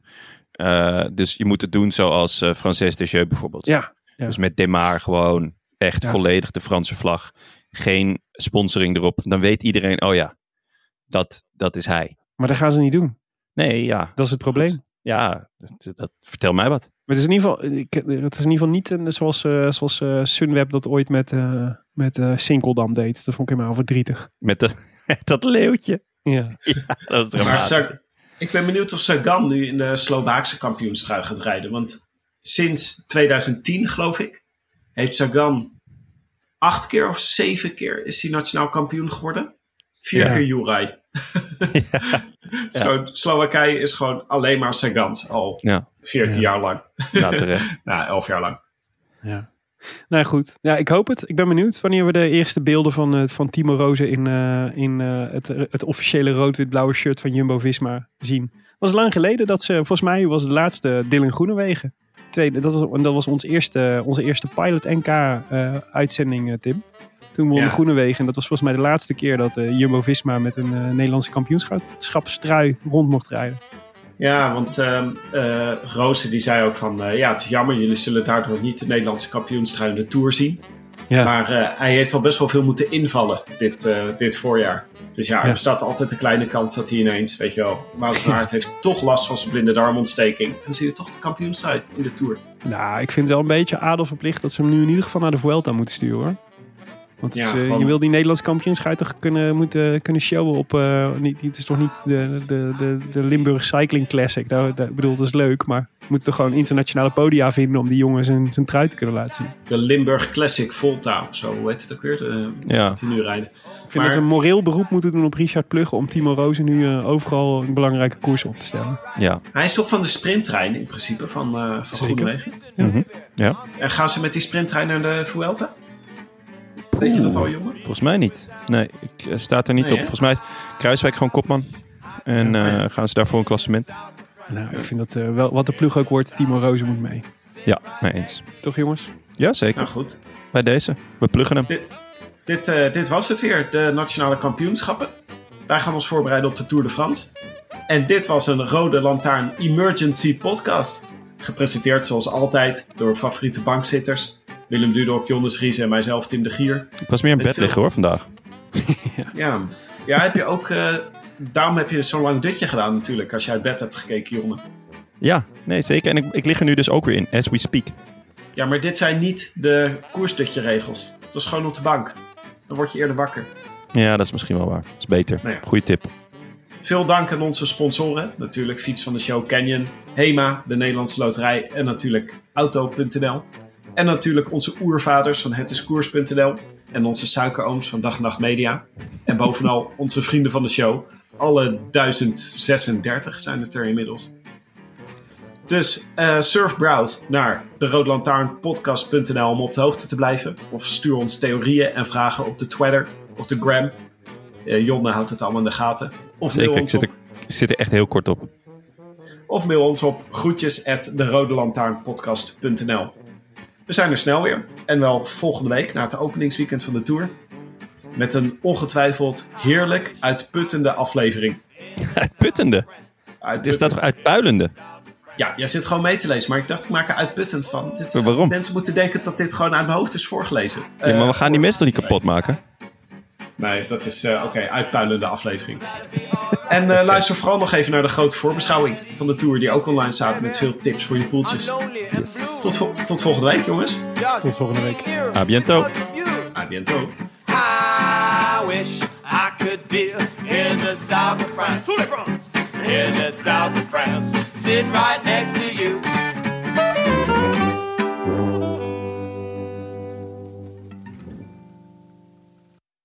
Eh, dus je moet het doen zoals eh Frances Desjeux bijvoorbeeld. Ja, ja. Dus met Demar gewoon echt Ja. volledig de Franse vlag. Geen sponsoring erop. Dan weet iedereen, oh ja, dat, dat is hij. Maar dat gaan ze niet doen. Nee, ja. Dat is het probleem. Ja, dat, dat- vertel mij wat. Maar het is in ieder geval, ik, het is in ieder geval niet een- zoals, eh, zoals eh, Sunweb dat ooit met, eh met eh Sinkeldam deed. Dat vond ik helemaal verdrietig. Met dat, dat leeuwtje. Ja. Dat is Maar. Sag- ik ben benieuwd of Sagan nu in de Slovaakse kampioenstrui gaat rijden. Want sinds 2010, geloof ik, heeft Sagan acht keer of zeven keer is hij nationaal kampioen geworden. Vier Ja. keer Juraj. Zo, Slowakije is gewoon alleen maar Sagans al Ja. 14 Ja. jaar lang. Ja, terecht. Nou, 11 jaar lang. ja. Nou goed, ja, ik hoop het. Ik ben benieuwd wanneer we de eerste beelden van, eh, van Timo Rozen in, eh, in eh, het, het officiële rood-wit-blauwe shirt van Jumbo-Visma zien. Het was lang geleden dat ze, volgens mij was de laatste Dylan Groenewegen. Tweede, dat was, en dat was ons eerste, onze eerste Pilot NK-uitzending, eh, Tim. Toen won Ja. Groenewegen. En dat was volgens mij de laatste keer dat eh, Jumbo-Visma met een eh, Nederlandse kampioenschapstrui rond mocht rijden. Ja, want ehm eh, Roze die zei ook van... eh, ja, het is jammer, jullie zullen daardoor niet de Nederlandse kampioenstrui in de Tour zien. Ja. Maar eh, hij heeft al best wel veel moeten invallen dit, eh, dit voorjaar. Dus ja, er Ja. bestaat altijd een kleine kans dat hij ineens, weet je wel... Wout van Aert heeft toch last van zijn blinde darmontsteking. En dan zie je toch de kampioenstrui in de Tour. Nou, ik vind het wel een beetje adel verplicht dat ze hem nu in ieder geval naar de Vuelta moeten sturen hoor. Want Ja, is, eh, gewoon- je wil die Nederlandse kampioenschap toch kunnen, moeten, kunnen showen op... eh, niet, het is toch niet de, de, de, de Limburg Cycling Classic. Daar, daar- ik bedoel, dat is leuk, maar we moeten toch gewoon internationale podia vinden om die jongen zijn, zijn trui te kunnen laten zien. De Limburg Classic Volta of zo, hoe heet het ook weer? De, Ja. Die nu rijden. Ik vind Maar- dat we een moreel beroep moeten doen op Richard Plugge om Timo Rozen nu eh, overal een belangrijke koers op te stellen. Ja. Hij is toch van de sprinttrein in principe, van, eh van. Groenewegen? Mhm. ja. En gaan ze met die sprinttrein naar de Vuelta? Weet je dat al, jongen? Volgens mij niet. Nee, ik eh, staat er niet Nee, op. hè? Volgens mij is Kruiswijk gewoon kopman. En eh, gaan ze daarvoor een klassement. Nou, ik vind dat eh, wel, wat de ploeg ook wordt, Timo Rozen moet mee. Ja, mee eens. Toch jongens? Ja, zeker. Nou goed. Bij deze. We pluggen hem. Dit, dit, eh, dit was het weer, de nationale kampioenschappen. Wij gaan ons voorbereiden op de Tour de France. En dit was een Rode Lantaarn Emergency podcast. Gepresenteerd zoals altijd door favoriete bankzitters. Willem Dudok, Jonas Ries en mijzelf, Tim de Gier. Ik was meer in bed liggen hoor vandaag. Ja, ja heb je ook... eh, daarom heb je zo'n lang dutje gedaan natuurlijk, als je uit bed hebt gekeken, Jonne. Ja, nee zeker. En ik, ik lig er nu dus ook weer in, as we speak. Ja, maar dit zijn niet de koersdutje regels. Dat is gewoon op de bank. Dan word je eerder wakker. Ja, dat is misschien wel waar. Dat is beter. Nou ja. Goeie tip. Veel dank aan onze sponsoren. Natuurlijk Fiets van de Show Canyon, HEMA, de Nederlandse Loterij en natuurlijk Auto.nl. En natuurlijk onze oervaders van hetiskoers.nl en onze suikerooms van Dag en Nacht Media. En bovenal onze vrienden van de show. Alle 1036 zijn het er inmiddels. Dus eh, surf browse naar de roodlantaarnpodcast.nl om op de hoogte te blijven. Of stuur ons theorieën en vragen op de Twitter of de Gram. Eh, Jonne houdt het allemaal in de gaten. Of mail Zeker, ik ons zit, op- er, ik zit er echt heel kort op. of mail ons op groetjes at We zijn er snel weer. En wel volgende week na het openingsweekend van de Tour. Met een ongetwijfeld heerlijk uitputtende aflevering. Uitputtende. Uitputtend. staat toch uitpuilende? Ja, jij zit gewoon mee te lezen. Maar ik dacht, ik maak er uitputtend van. Is- waarom? Mensen moeten denken dat dit gewoon uit mijn hoofd is voorgelezen. Ja, maar Eh, we gaan die mensen toch niet kapot maken? Nee, dat is eh, oké, uitpuilende aflevering. en eh, luister vooral nog even naar de grote voorbeschouwing van de Tour. Die ook online staat met veel tips voor je poeltjes. Tot, vo- tot volgende week, jongens. Tot volgende week. A biento. A biento. I wish I could be in the south of France. In the south of France, sitting right next to you.